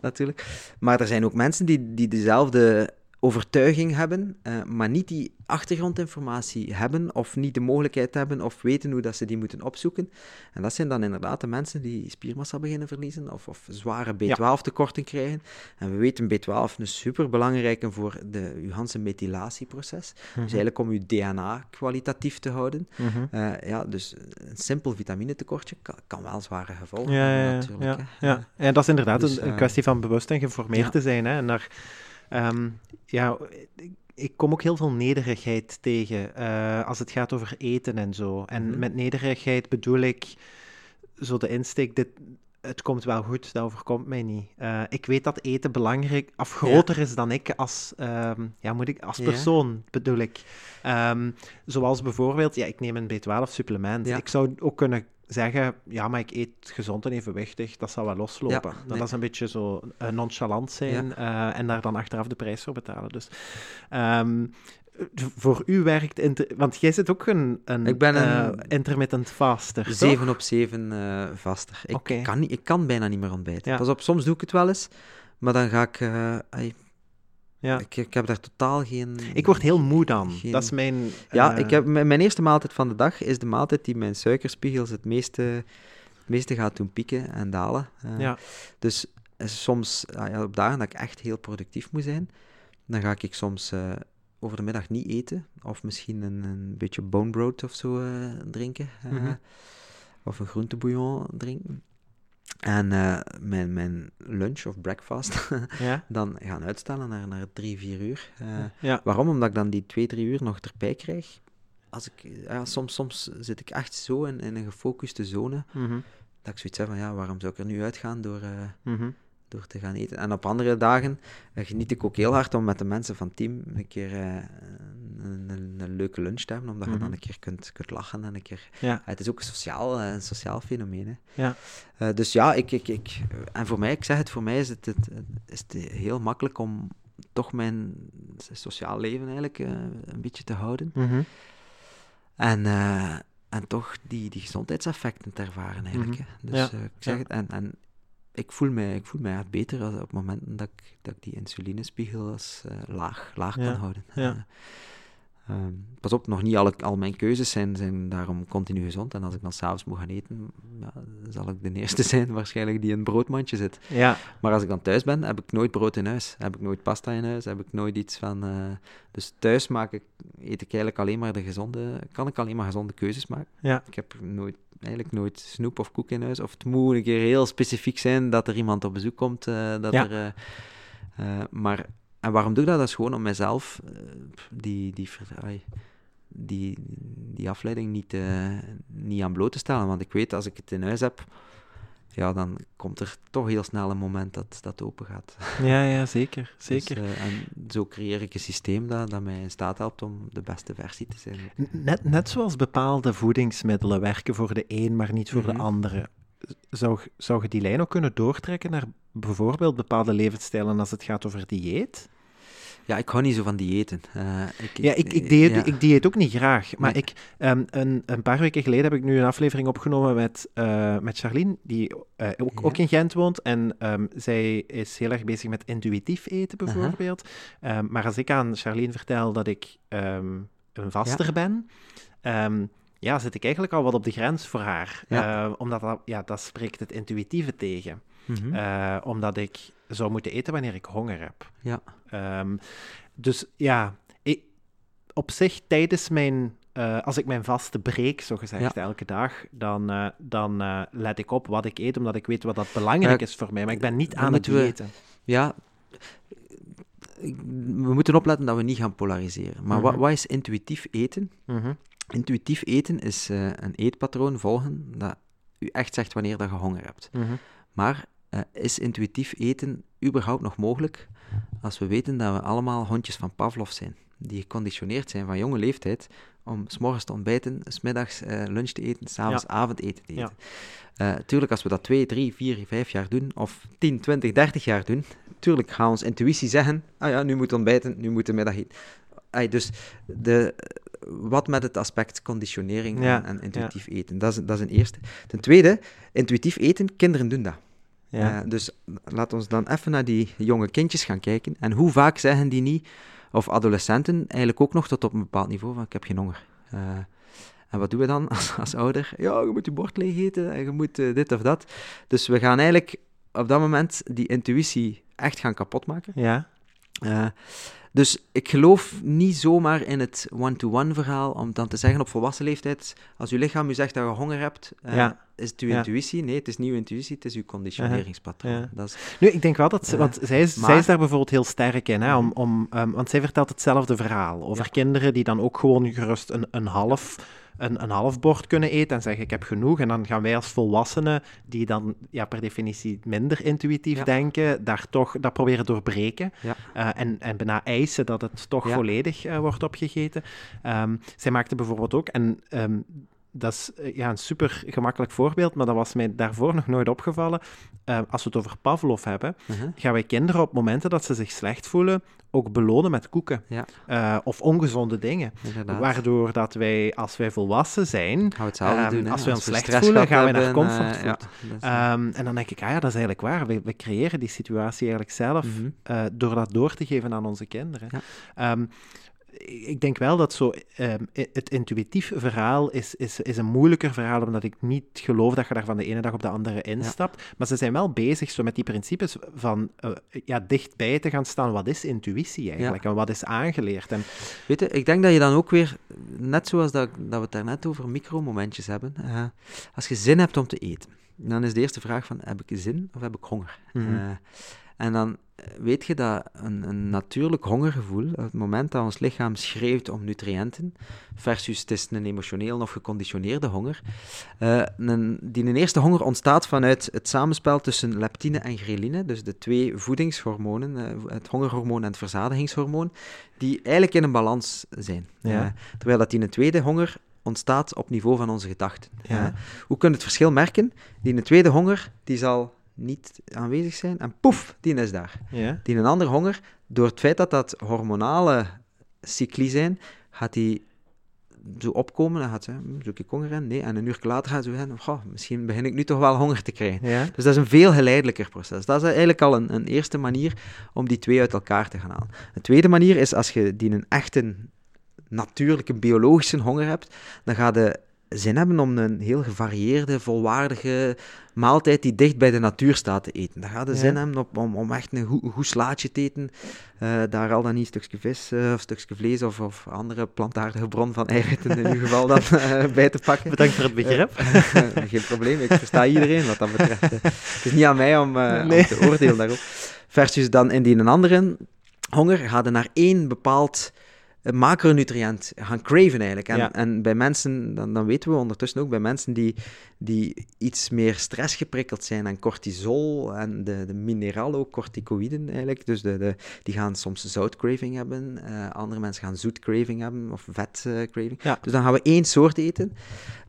natuurlijk. Maar er zijn ook mensen die, die dezelfde overtuiging hebben, eh, maar niet die achtergrondinformatie hebben, of niet de mogelijkheid hebben, of weten hoe dat ze die moeten opzoeken. En dat zijn dan inderdaad de mensen die spiermassa beginnen verliezen, of, of zware B12-tekorten krijgen. En we weten B12 is super belangrijk voor de, uw Hanse methylatieproces. Dus eigenlijk om uw DNA kwalitatief te houden. Mhm. Eh, ja, dus een simpel vitaminetekortje kan, kan wel zware gevolgen Ja, hebben, ja, ja, natuurlijk. ja, ja. En dat is inderdaad Dus, een, eh, kwestie van bewust en geformeerd te zijn. Hè? En daar, ehm, ja, ik- kom ook heel veel nederigheid tegen eh, als het gaat over eten en zo. En Mhm. met nederigheid bedoel ik zo de insteek, dit, het komt wel goed, dat overkomt mij niet. Eh, ik weet dat eten belangrijk, of groter is dan ik als, ehm, ja, moet ik, als Ja. persoon, bedoel ik. Ehm, zoals bijvoorbeeld, ja, ik neem een B12-supplement. Ja. Ik zou ook kunnen zeggen, ja, maar ik eet gezond en evenwichtig, dat zal wel loslopen. Ja, Dat is een beetje zo eh, nonchalant zijn eh, en daar dan achteraf de prijs voor betalen. Dus ehm, voor u werkt, inter- want jij zit ook een, een, Ik ben eh, een- intermittent faster, toch? 7 op 7 eh, vaster. Ik, kan niet, ik kan bijna niet meer ontbijten. Ja. Pas op, soms doe ik het wel eens, maar dan ga ik... eh, Ja. ik, ik heb daar totaal geen... Ik word heel moe dan. geen- Dat is mijn... Ja, eh, ik heb, mijn eerste maaltijd van de dag is de maaltijd die mijn suikerspiegels het meeste, het meeste gaat toen pieken en dalen. Uh, Ja. Dus eh, soms, ah ja, op dagen dat ik echt heel productief moet zijn, dan ga ik soms eh, over de middag niet eten. Of misschien een, een beetje bone broth of zo eh, drinken. eh, Mhm. Of een groentebouillon drinken. En eh, mijn, mijn lunch of breakfast Ja. dan gaan uitstellen naar, naar drie, vier uur. Eh, Ja. Waarom? Omdat ik dan die twee, drie uur nog erbij krijg. Als ik, ja, soms, soms zit ik echt zo in, in een gefocuste zone, Mhm. dat ik zoiets heb van, ja, waarom zou ik er nu uitgaan door, eh, Mhm. door te gaan eten? En op andere dagen geniet ik ook heel hard om met de mensen van het team een keer een, een, een leuke lunch te hebben, omdat je Mhm. dan een keer kunt, kunt lachen en een keer... Ja. het is ook een sociaal, eh, een sociaal fenomeen, hè. Ja. Eh, dus ja, ik, ik, ik, en voor mij, ik zeg het, voor mij is het, het, is het heel makkelijk om toch mijn sociaal leven eigenlijk eh, een beetje te houden. Mhm. En, en toch die, die gezondheidseffecten te ervaren eigenlijk. Mhm. Dus Ja, ik zeg het, en, en ik voel mij, ik voel mij echt beter als, op momenten dat ik, dat ik die insulinespiegel als, laag, laag Ja, kan houden. ja. Eh, ehm, pas op, nog niet alle, al mijn keuzes zijn, zijn daarom continu gezond. En als ik dan s'avonds moet gaan eten, ja, zal ik de eerste zijn waarschijnlijk die in een broodmandje zit. Ja. Maar als ik dan thuis ben, heb ik nooit brood in huis. Heb ik nooit pasta in huis. Heb ik nooit iets van... eh, dus thuis maak ik, eet ik eigenlijk alleen maar de gezonde... Kan ik alleen maar gezonde keuzes maken. Ja. Ik heb nooit, eigenlijk nooit snoep of koek in huis. Of het moet een keer heel specifiek zijn dat er iemand op bezoek komt. eh, dat Ja. er, eh, maar... En waarom doe ik dat? Dat is gewoon om mezelf eh, die, die, die, die afleiding niet, eh, niet aan bloot te stellen. Want ik weet, als ik het in huis heb, ja, dan komt er toch heel snel een moment dat dat open gaat. Ja, ja, zeker. Zeker. Dus, en zo creëer ik een systeem dat, dat mij in staat helpt om de beste versie te zijn. Net, net zoals bepaalde voedingsmiddelen werken voor de een, maar niet voor Mhm. de andere. Zou, zou je die lijn ook kunnen doortrekken naar bijvoorbeeld bepaalde levensstijlen als het gaat over dieet? Ja, ik hou niet zo van diëten. Eh, ik, Ja, ik, ik, dieet, ja. ik dieet ook niet graag. Maar Nee. ik, ehm, een, een paar weken geleden heb ik nu een aflevering opgenomen met, eh, met Charlene, die eh, ook, Ja. ook in Gent woont. En ehm, zij is heel erg bezig met intuïtief eten, bijvoorbeeld. Ehm, maar als ik aan Charlene vertel dat ik een vaster ben, ehm, ja, zit ik eigenlijk al wat op de grens voor haar. Ja. Eh, omdat dat, ja, dat spreekt het intuïtieve tegen. Mhm. Eh, omdat ik zou moeten eten wanneer ik honger heb. ja. Ehm, dus ja, ik, op zich tijdens mijn, eh, als ik mijn vaste breek, zo gezegd, elke dag, dan, dan let ik op wat ik eet, omdat ik weet wat dat belangrijk is voor mij. Maar ik ben niet aan het we- diëten. ja, we moeten opletten dat we niet gaan polariseren. Maar wat, Mhm. wat is intuïtief eten? Mhm. Intuïtief eten is eh, een eetpatroon volgen dat u echt zegt wanneer dat je honger hebt. Mhm. Maar eh, is intuïtief eten überhaupt nog mogelijk als we weten dat we allemaal hondjes van Pavlov zijn, die geconditioneerd zijn van jonge leeftijd om s morgens te ontbijten, s middags eh, lunch te eten, s'avonds avondeten te Ja. eten. Eh, tuurlijk, als we dat 2, 3, 4, 5 jaar doen, of 10, 20, 30 jaar doen, tuurlijk gaat ons intuïtie zeggen, ah ja, nu moet ontbijten, nu moet de middag eten. Dus de, wat met het aspect conditionering Ja, en, en intuïtief eten, dat is, dat is een eerste. Ten tweede, intuïtief eten, kinderen doen dat. Ja. Eh, dus laat ons dan even naar die jonge kindjes gaan kijken. En hoe vaak zeggen die niet, of adolescenten eigenlijk ook nog tot op een bepaald niveau van ik heb geen honger. Eh, en wat doen we dan als, als ouder? Ja, je moet je bord leeg eten en je moet eh, dit of dat. Dus we gaan eigenlijk op dat moment die intuïtie echt gaan kapotmaken. ja. Eh, dus ik geloof niet zomaar in het one-to-one verhaal om dan te zeggen op volwassen leeftijd, als uw lichaam u zegt dat je honger hebt, eh, Ja. is het uw Ja. intuïtie? Nee, het is niet uw intuïtie, het is uw conditioneringspatroon. Ja. Dat is, Nu, ik denk wel dat ze, Ja. want zij is, zij is daar bijvoorbeeld heel sterk in, hè, om, om, ehm, want zij vertelt hetzelfde verhaal over kinderen die dan ook gewoon gerust een, een half een, een half bord kunnen eten en zeggen ik heb genoeg. En dan gaan wij als volwassenen, die dan ja, per definitie minder intuïtief Ja. denken, daar toch dat proberen doorbreken. Ja. Eh, en, en bijna eisen dat het toch volledig eh, wordt opgegeten. Ehm, zij maakte bijvoorbeeld ook, en ehm, dat is eh, ja, een super gemakkelijk voorbeeld, maar dat was mij daarvoor nog nooit opgevallen. Eh, als we het over Pavlov hebben, Uh-huh. gaan wij kinderen op momenten dat ze zich slecht voelen ook belonen met koeken. Ja. Eh, of ongezonde dingen. Inderdaad. Waardoor dat wij, als wij volwassen zijn, Gaan we hetzelfde Ehm, doen. als we ons slecht voelen, gaan we naar hebben, comfortfood. eh, ja, Ehm, en dan denk ik, ah ja, dat is eigenlijk waar. We, we creëren die situatie eigenlijk zelf Mhm. eh, door dat door te geven aan onze kinderen. Ja. Ehm, ik denk wel dat zo, um, het intuïtief verhaal is, is, is een moeilijker verhaal, omdat ik niet geloof dat je daar van de ene dag op de andere instapt. Maar ze zijn wel bezig zo met die principes van uh, ja, dichtbij te gaan staan. Wat is intuïtie eigenlijk en wat is aangeleerd? En... Weet je, ik denk dat je dan ook weer, net zoals dat, dat we het daarnet over micromomentjes hebben, uh, als je zin hebt om te eten, dan is de eerste vraag van, heb ik zin of heb ik honger? Mm -hmm. uh, en dan weet je dat een, een, natuurlijk hongergevoel, het moment dat ons lichaam schreeuwt om nutriënten, versus het is een emotioneel of geconditioneerde honger, uh, een, die een eerste honger ontstaat vanuit het samenspel tussen leptine en ghreline, dus de twee voedingshormonen, uh, het hongerhormoon en het verzadigingshormoon, die eigenlijk in een balans zijn. Ja. Uh, terwijl dat die een tweede honger ontstaat op niveau van onze gedachten. Ja. hoe kun je het verschil merken? Die een tweede honger, die zal niet aanwezig zijn. En poef, die is daar. Ja. Die een ander honger, door het feit dat dat hormonale cycli zijn, gaat die zo opkomen en gaat ze, hm, zoek ik honger in? Nee, en een uur later gaat ze zeggen, goh, misschien begin ik nu toch wel honger te krijgen. Ja. Dus dat is een veel geleidelijker proces. Dat is eigenlijk al een, een, eerste manier om die twee uit elkaar te gaan halen. Een tweede manier is als je die een echte natuurlijke biologische honger hebt, dan ga je zin hebben om een heel gevarieerde, volwaardige maaltijd die dicht bij de natuur staat te eten. Daar gaat de zin hebben op, om, om echt een goed, goed slaatje te eten. Uh, daar al dan niet een stukje vis uh, of stukje vlees of, of andere plantaardige bron van eiwitten in ieder geval dan uh, bij te pakken. Bedankt voor het begrip. geen probleem, ik versta iedereen wat dat betreft. het is niet aan mij om, nee. om te oordelen daarop. Versus dan indien een andere honger gaat er naar één bepaald macronutriënt gaan craven eigenlijk. En, ja. en bij mensen, dan, dan, weten we ondertussen ook, bij mensen die, die iets meer stress geprikkeld zijn en cortisol en de, de mineralocorticoïden eigenlijk, dus de, de, die gaan soms zoutcraving hebben, uh, andere mensen gaan zoetcraving hebben of vetcraving. Ja. Dus dan gaan we één soort eten.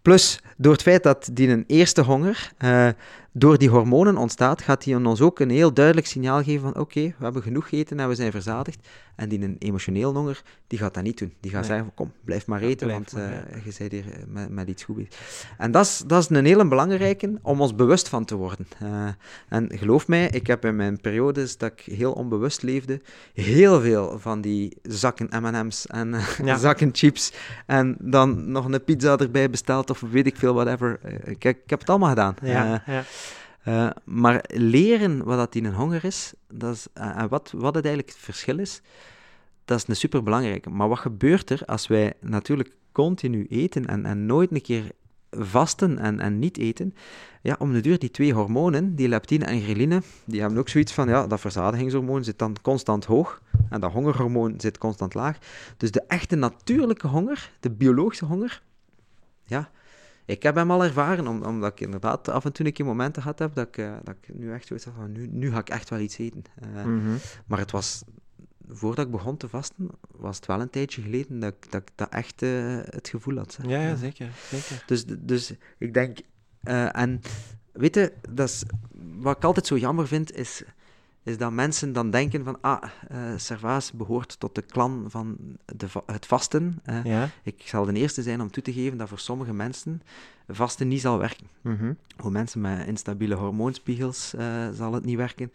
Plus, door het feit dat die een eerste honger uh, door die hormonen ontstaat, gaat die ons ook een heel duidelijk signaal geven van oké, okay, we hebben genoeg gegeten en we zijn verzadigd. En die een emotioneel honger, die gaat dat niet doen. Die gaat nee. zeggen, kom, blijf maar eten, ja, want uh, je bent hier met, met iets goed En dat is, dat is een hele belangrijke om ons bewust van te worden. Uh, en geloof mij, ik heb in mijn periodes dat ik heel onbewust leefde, heel veel van die zakken M&M's en ja. zakken chips en dan nog een pizza erbij besteld of weet ik veel, whatever. Ik, ik heb het allemaal gedaan. Ja, ja. Uh, maar leren wat dat in een honger is, dat is en wat, wat het eigenlijk het verschil is, dat is een superbelangrijke. Maar wat gebeurt er als wij natuurlijk continu eten en, en nooit een keer vasten en, en niet eten? Ja, om de duur die twee hormonen, die leptine en ghreline, die hebben ook zoiets van, ja, dat verzadigingshormoon zit dan constant hoog en dat hongerhormoon zit constant laag. Dus de echte natuurlijke honger, de biologische honger, ja, ik heb hem al ervaren, om, omdat ik inderdaad af en toe een keer momenten gehad heb dat ik, uh, dat ik nu echt zoiets had van, nu, nu ga ik echt wel iets eten. Uh, mm -hmm. Maar het was, voordat ik begon te vasten, was het wel een tijdje geleden dat ik dat, dat echt uh, het gevoel had. Ja, ja, zeker. zeker. Dus, dus ik denk, en weet je, dat is, wat ik altijd zo jammer vind, is is dat mensen dan denken van, ah, uh, Servaas behoort tot de clan van de het vasten. Uh, ja. Ik zal de eerste zijn om toe te geven dat voor sommige mensen vasten niet zal werken. Mm -hmm. Voor mensen met instabiele hormoonspiegels zal het niet werken.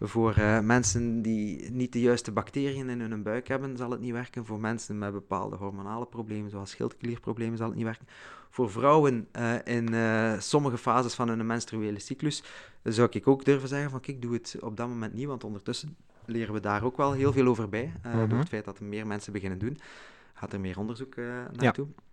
Voor mensen die niet de juiste bacteriën in hun buik hebben, zal het niet werken. Voor mensen met bepaalde hormonale problemen, zoals schildklierproblemen, zal het niet werken voor vrouwen uh, in uh, sommige fases van hun menstruele cyclus, zou ik ook durven zeggen van kijk, doe het op dat moment niet, want ondertussen leren we daar ook wel heel veel over bij. Uh, mm -hmm. Door het feit dat er meer mensen beginnen doen, gaat er meer onderzoek naartoe. Ja.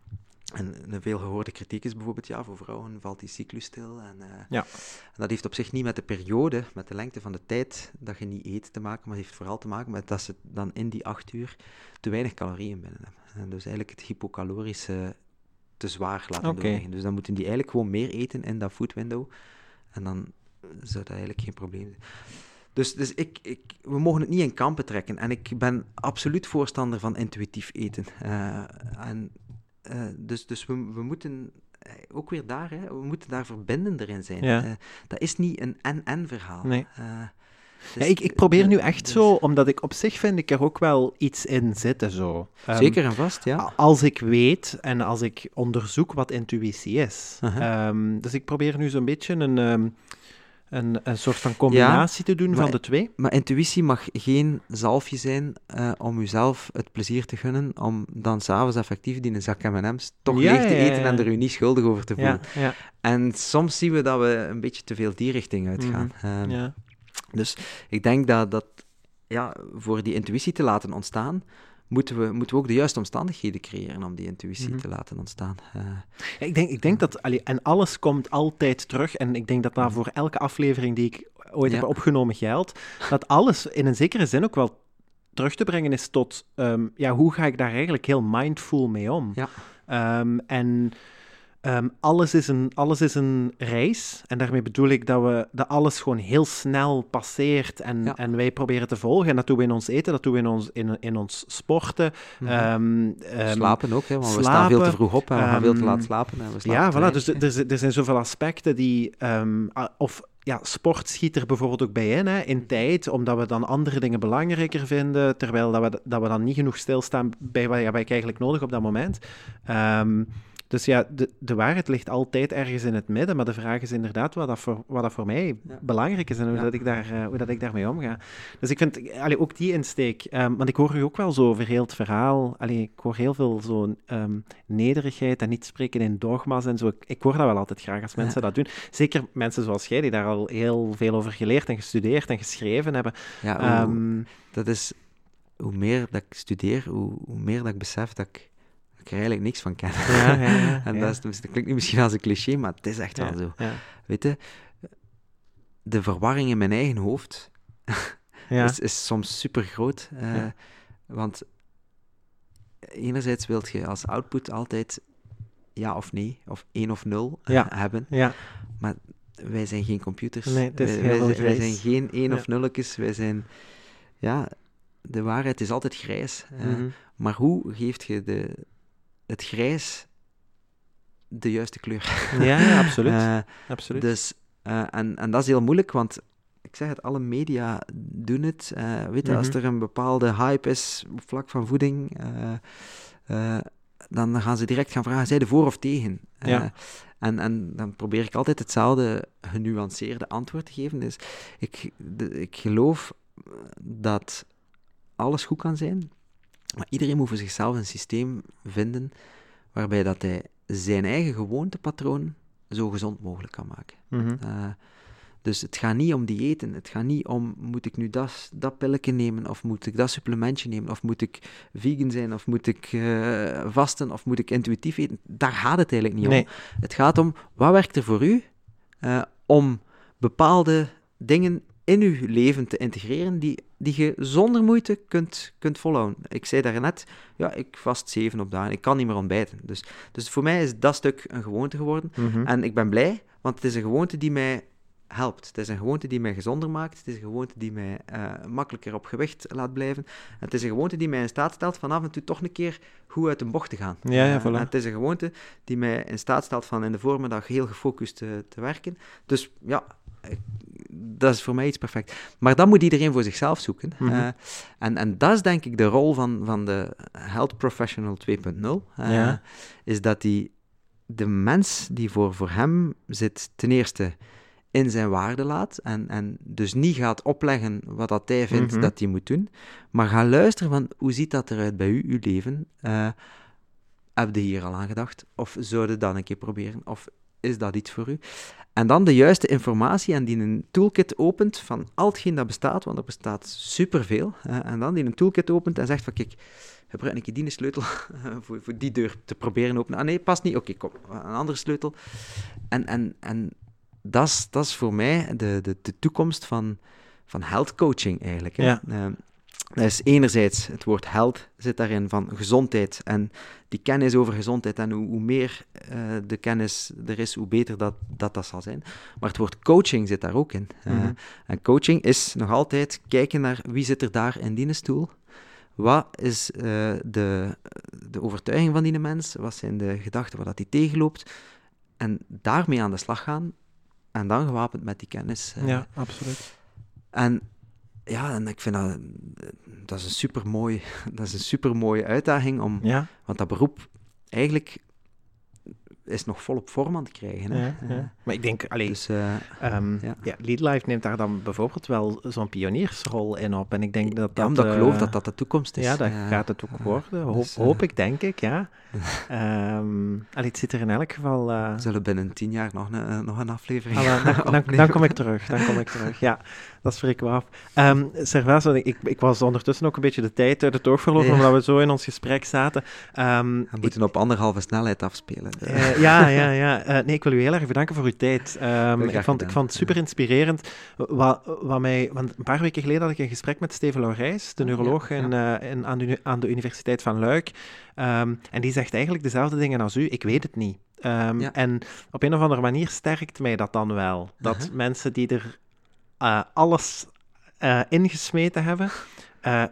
En een veel gehoorde kritiek is bijvoorbeeld, ja, voor vrouwen valt die cyclus stil. En, uh, ja. en dat heeft op zich niet met de periode, met de lengte van de tijd dat je niet eet te maken, maar het heeft vooral te maken met dat ze dan in die acht uur te weinig calorieën binnen hebben. En dus eigenlijk het hypocalorische te zwaar laten okay. doorwegen. Dus dan moeten die eigenlijk gewoon meer eten in dat food window. En dan zou dat eigenlijk geen probleem zijn. Dus, dus ik, ik, we mogen het niet in kampen trekken. En ik ben absoluut voorstander van intuïtief eten. Uh, en, uh, dus dus we, we moeten ook weer daar, hè, we moeten daar verbindender in zijn. Ja. Uh, dat is niet een en-en verhaal. Nee. Dus, ja, ik, ik probeer nu echt dus. zo, omdat ik op zich vind ik er ook wel iets in zitten. Zo. Um, Zeker en vast, ja. Als ik weet en als ik onderzoek wat intuïtie is. -huh. um, dus ik probeer nu zo'n beetje een, um, een, een soort van combinatie te doen van de twee. Maar intuïtie mag geen zalfje zijn uh, om jezelf het plezier te gunnen, om dan s'avonds effectief die een zak M&M's toch leeg te eten en er u niet schuldig over te voelen. En soms zien we dat we een beetje te veel die richting uitgaan. Mm -hmm. dus ik denk dat, dat ja, voor die intuïtie te laten ontstaan, moeten we, moeten we ook de juiste omstandigheden creëren om die intuïtie mhm. te laten ontstaan. Uh, ja, ik, denk, ik denk dat, allee, en alles komt altijd terug, en ik denk dat dat voor elke aflevering die ik ooit heb opgenomen geldt, dat alles in een zekere zin ook wel terug te brengen is tot, um, ja, hoe ga ik daar eigenlijk heel mindful mee om? Ja. Um, en Um, alles, is een, alles is een reis. En daarmee bedoel ik dat, we, dat alles gewoon heel snel passeert. En, en wij proberen te volgen. En dat doen we in ons eten, dat doen we in ons, in, in ons sporten. Mm slapen ook, hè, want slapen, we staan veel te vroeg op en we gaan veel te laat slapen. En we slapen ja, voilà. Dus er, er zijn zoveel aspecten die... of ja, sport schiet er bijvoorbeeld ook bij in, hè, in tijd, omdat we dan andere dingen belangrijker vinden, terwijl dat we, dat we dan niet genoeg stilstaan bij wat ik eigenlijk nodig op dat moment. Um, dus ja, de, de waarheid ligt altijd ergens in het midden, maar de vraag is inderdaad wat dat voor, wat dat voor mij belangrijk is en hoe, dat ik daar, uh, hoe dat ik daarmee omga. Dus ik vind allee, ook die insteek, um, want ik hoor u ook wel zo over heel het verhaal, allee, ik hoor heel veel zo'n um, nederigheid en niet spreken in dogma's en zo. Ik, ik hoor dat wel altijd graag als mensen dat doen. Zeker mensen zoals jij, die daar al heel veel over geleerd en gestudeerd en geschreven hebben. Ja, um, dat is, hoe meer dat ik studeer, hoe, hoe meer dat ik besef dat ik ik er eigenlijk niks van kennen. Ja, ja, en dat, is, dat, klinkt nu misschien als een cliché, maar het is echt wel zo. Weet je, de verwarring in mijn eigen hoofd is, is, soms super groot. Uh, want enerzijds wilt je als output altijd ja of nee, of één of nul uh, hebben. Maar wij zijn geen computers. Nee, wij, wij, zijn geen één of nulletjes. Wij zijn, ja, de waarheid is altijd grijs. Uh, mm -hmm. Maar hoe geeft je de, het grijs de juiste kleur. Ja, ja absoluut. uh, absoluut. Dus, uh, en, en dat is heel moeilijk, want ik zeg het, alle media doen het. Uh, weet je, als mhm. er een bepaalde hype is op vlak van voeding, dan gaan ze direct gaan vragen, zij er voor of tegen? Ja. En, en dan probeer ik altijd hetzelfde genuanceerde antwoord te geven. Dus ik, de, ik geloof dat alles goed kan zijn, maar iedereen moet voor zichzelf een systeem vinden waarbij dat hij zijn eigen gewoontepatroon zo gezond mogelijk kan maken. Mhm. Eh, dus het gaat niet om diëten, het gaat niet om moet ik nu dat, dat pilletje nemen, of moet ik dat supplementje nemen, of moet ik vegan zijn, of moet ik uh, vasten, of moet ik intuïtief eten. Daar gaat het eigenlijk niet om. Het gaat om wat werkt er voor u uh, om bepaalde dingen in uw leven te integreren die, die je zonder moeite kunt, kunt volhouden. Ik zei daarnet, ja, ik vast zeven op dagen, ik kan niet meer ontbijten. Dus, dus voor mij is dat stuk een gewoonte geworden. Mhm. En ik ben blij, want het is een gewoonte die mij helpt. Het is een gewoonte die mij gezonder maakt. Het is een gewoonte die mij uh, makkelijker op gewicht laat blijven. het is een gewoonte die mij in staat stelt van af en toe toch een keer goed uit de bocht te gaan. Ja, ja, uh, het is een gewoonte die mij in staat stelt van in de voormiddag heel gefocust te, te werken. Dus ja, dat is voor mij iets perfect. Maar dat moet iedereen voor zichzelf zoeken. Mhm. Eh, en, en dat is denk ik de rol van, van de health professional 2.0. Uh, eh, Is dat die, de mens die voor, voor hem zit, ten eerste in zijn waarde laat. En, en dus niet gaat opleggen wat dat hij vindt mhm. dat hij moet doen. Maar ga luisteren van hoe ziet dat eruit bij u, uw leven. Uh, heb je hier al aan gedacht? Of zou je dat een keer proberen? Of is dat iets voor u? En dan de juiste informatie en die een toolkit opent van al hetgeen dat bestaat, want er bestaat superveel. en dan die een toolkit opent en zegt van kijk, gebruik een keer die sleutel voor, voor die deur te proberen openen. Ah nee, past niet. Oké, kom, een andere sleutel. En, en, en dat is, dat is voor mij de, de, de toekomst van, van health coaching eigenlijk. Hè. Ja. Dat is enerzijds het woord health zit daarin van gezondheid en die kennis over gezondheid en hoe, hoe meer uh, de kennis er is, hoe beter dat, dat dat zal zijn. Maar het woord coaching zit daar ook in. Uh, En coaching is nog altijd kijken naar wie zit er daar in die stoel. Wat is uh, de, de overtuiging van die mens? Wat zijn de gedachten waar dat die tegenloopt? En daarmee aan de slag gaan en dan gewapend met die kennis. ja, absoluut. En ja, en ik vind dat, dat is een super mooi, dat is een super mooie uitdaging om, ja. want dat beroep eigenlijk is nog volop vorm aan het krijgen. Hè? Ja, ja. Maar ik denk, alleen, Dus, eh, ehm ja. ja. Lead Life neemt daar dan bijvoorbeeld wel zo'n pioniersrol in op. En ik denk dat ja, dat... omdat ik eh, geloof dat dat de toekomst is. Ja, dat Eh, gaat het ook worden. Hoop, dus, eh, hoop ik, denk ik, ja. Allee, het zit er in elk geval... eh, we zullen binnen tien jaar nog een, eh, nog een aflevering Ah, wel, dan, dan, kom ik terug, dan kom ik terug. Ja, dat spreken we af. Ehm Servaas, ik, ik was ondertussen ook een beetje de tijd uit het oog verloren, omdat we zo in ons gesprek zaten. We moeten op anderhalve snelheid afspelen. eh, ja, ja, ja. Eh, nee, ik wil u heel erg bedanken voor uw tijd. Ehm, ik, vond, ik vond het super inspirerend. Wat, wat mij, want een paar weken geleden had ik een gesprek met Steven Laurijs, de Ah, ja, neuroloog in, eh, aan, de, aan de Universiteit van Luik. Ehm, en die zegt eigenlijk dezelfde dingen als u. Ik weet het niet. Ehm, Ja. En op een of andere manier sterkt mij dat dan wel. Dat Uh-huh. mensen die er eh, alles eh, ingesmeten hebben,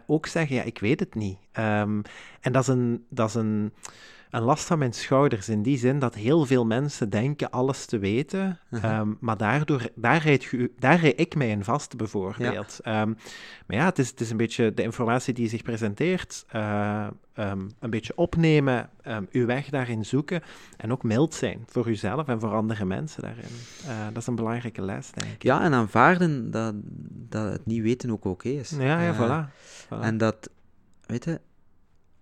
ook zeggen, ja, ik weet het niet. En dat is, een, dat is een, een last van mijn schouders, in die zin dat heel veel mensen denken alles te weten, Uh-huh. ehm, maar daardoor, daar, rijd daar rijd ik mij in vast, bijvoorbeeld. Ehm, maar ja, het is, het is een beetje de informatie die zich presenteert, eh, ehm, een beetje opnemen, uw weg daarin zoeken en ook mild zijn voor uzelf en voor andere mensen daarin. Eh, dat is een belangrijke les, denk ik. Ja, en aanvaarden dat, dat het niet weten ook oké is. Ja, ja, Eh, voilà. voilà. En dat, weet je,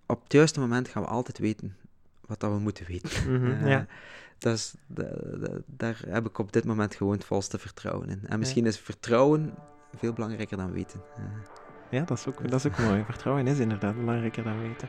op het juiste moment gaan we altijd weten wat dat we moeten weten. Ja. dat is, da- da- daar heb ik op dit moment gewoon het volste vertrouwen in. En misschien is vertrouwen veel belangrijker dan weten. Eh, Ja, dat is, ook, dat is ook mooi. Vertrouwen is inderdaad belangrijker dan weten.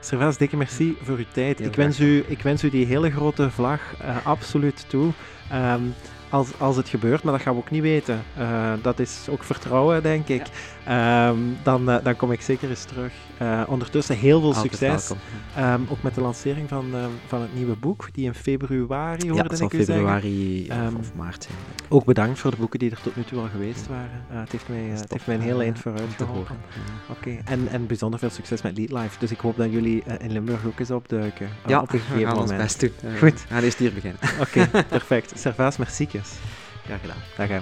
Servaas, dikke merci voor uw tijd. Heel Ik wens, graag u, ik wens u die hele grote vlag eh, absoluut toe. Ehm, als, als het gebeurt, maar dat gaan we ook niet weten. Eh, dat is ook vertrouwen, denk ik. Ehm, dan, eh, dan kom ik zeker eens terug. Eh, ondertussen heel veel altijd succes. Ehm, ook met de lancering van, ehm, van het nieuwe boek, die in februari, Ja, hoorde zal ik u zeggen. februari Ehm, of, of maart zijn. Ook bedankt voor de boeken die er tot nu toe al geweest waren. Eh, het, heeft mij, eh, is het heeft mij een heel eh, eind vooruit te horen. Ja. Oké, en, en bijzonder veel succes met Lead Life. Dus ik hoop dat jullie eh, in Limburg ook eens opduiken. eh, Ja, op een we gegeven gaan ons moment. best doen. Eh, Goed. We gaan eerst hier beginnen. Oké, perfect. Servaas, merci. Graag gedaan. Dag hè.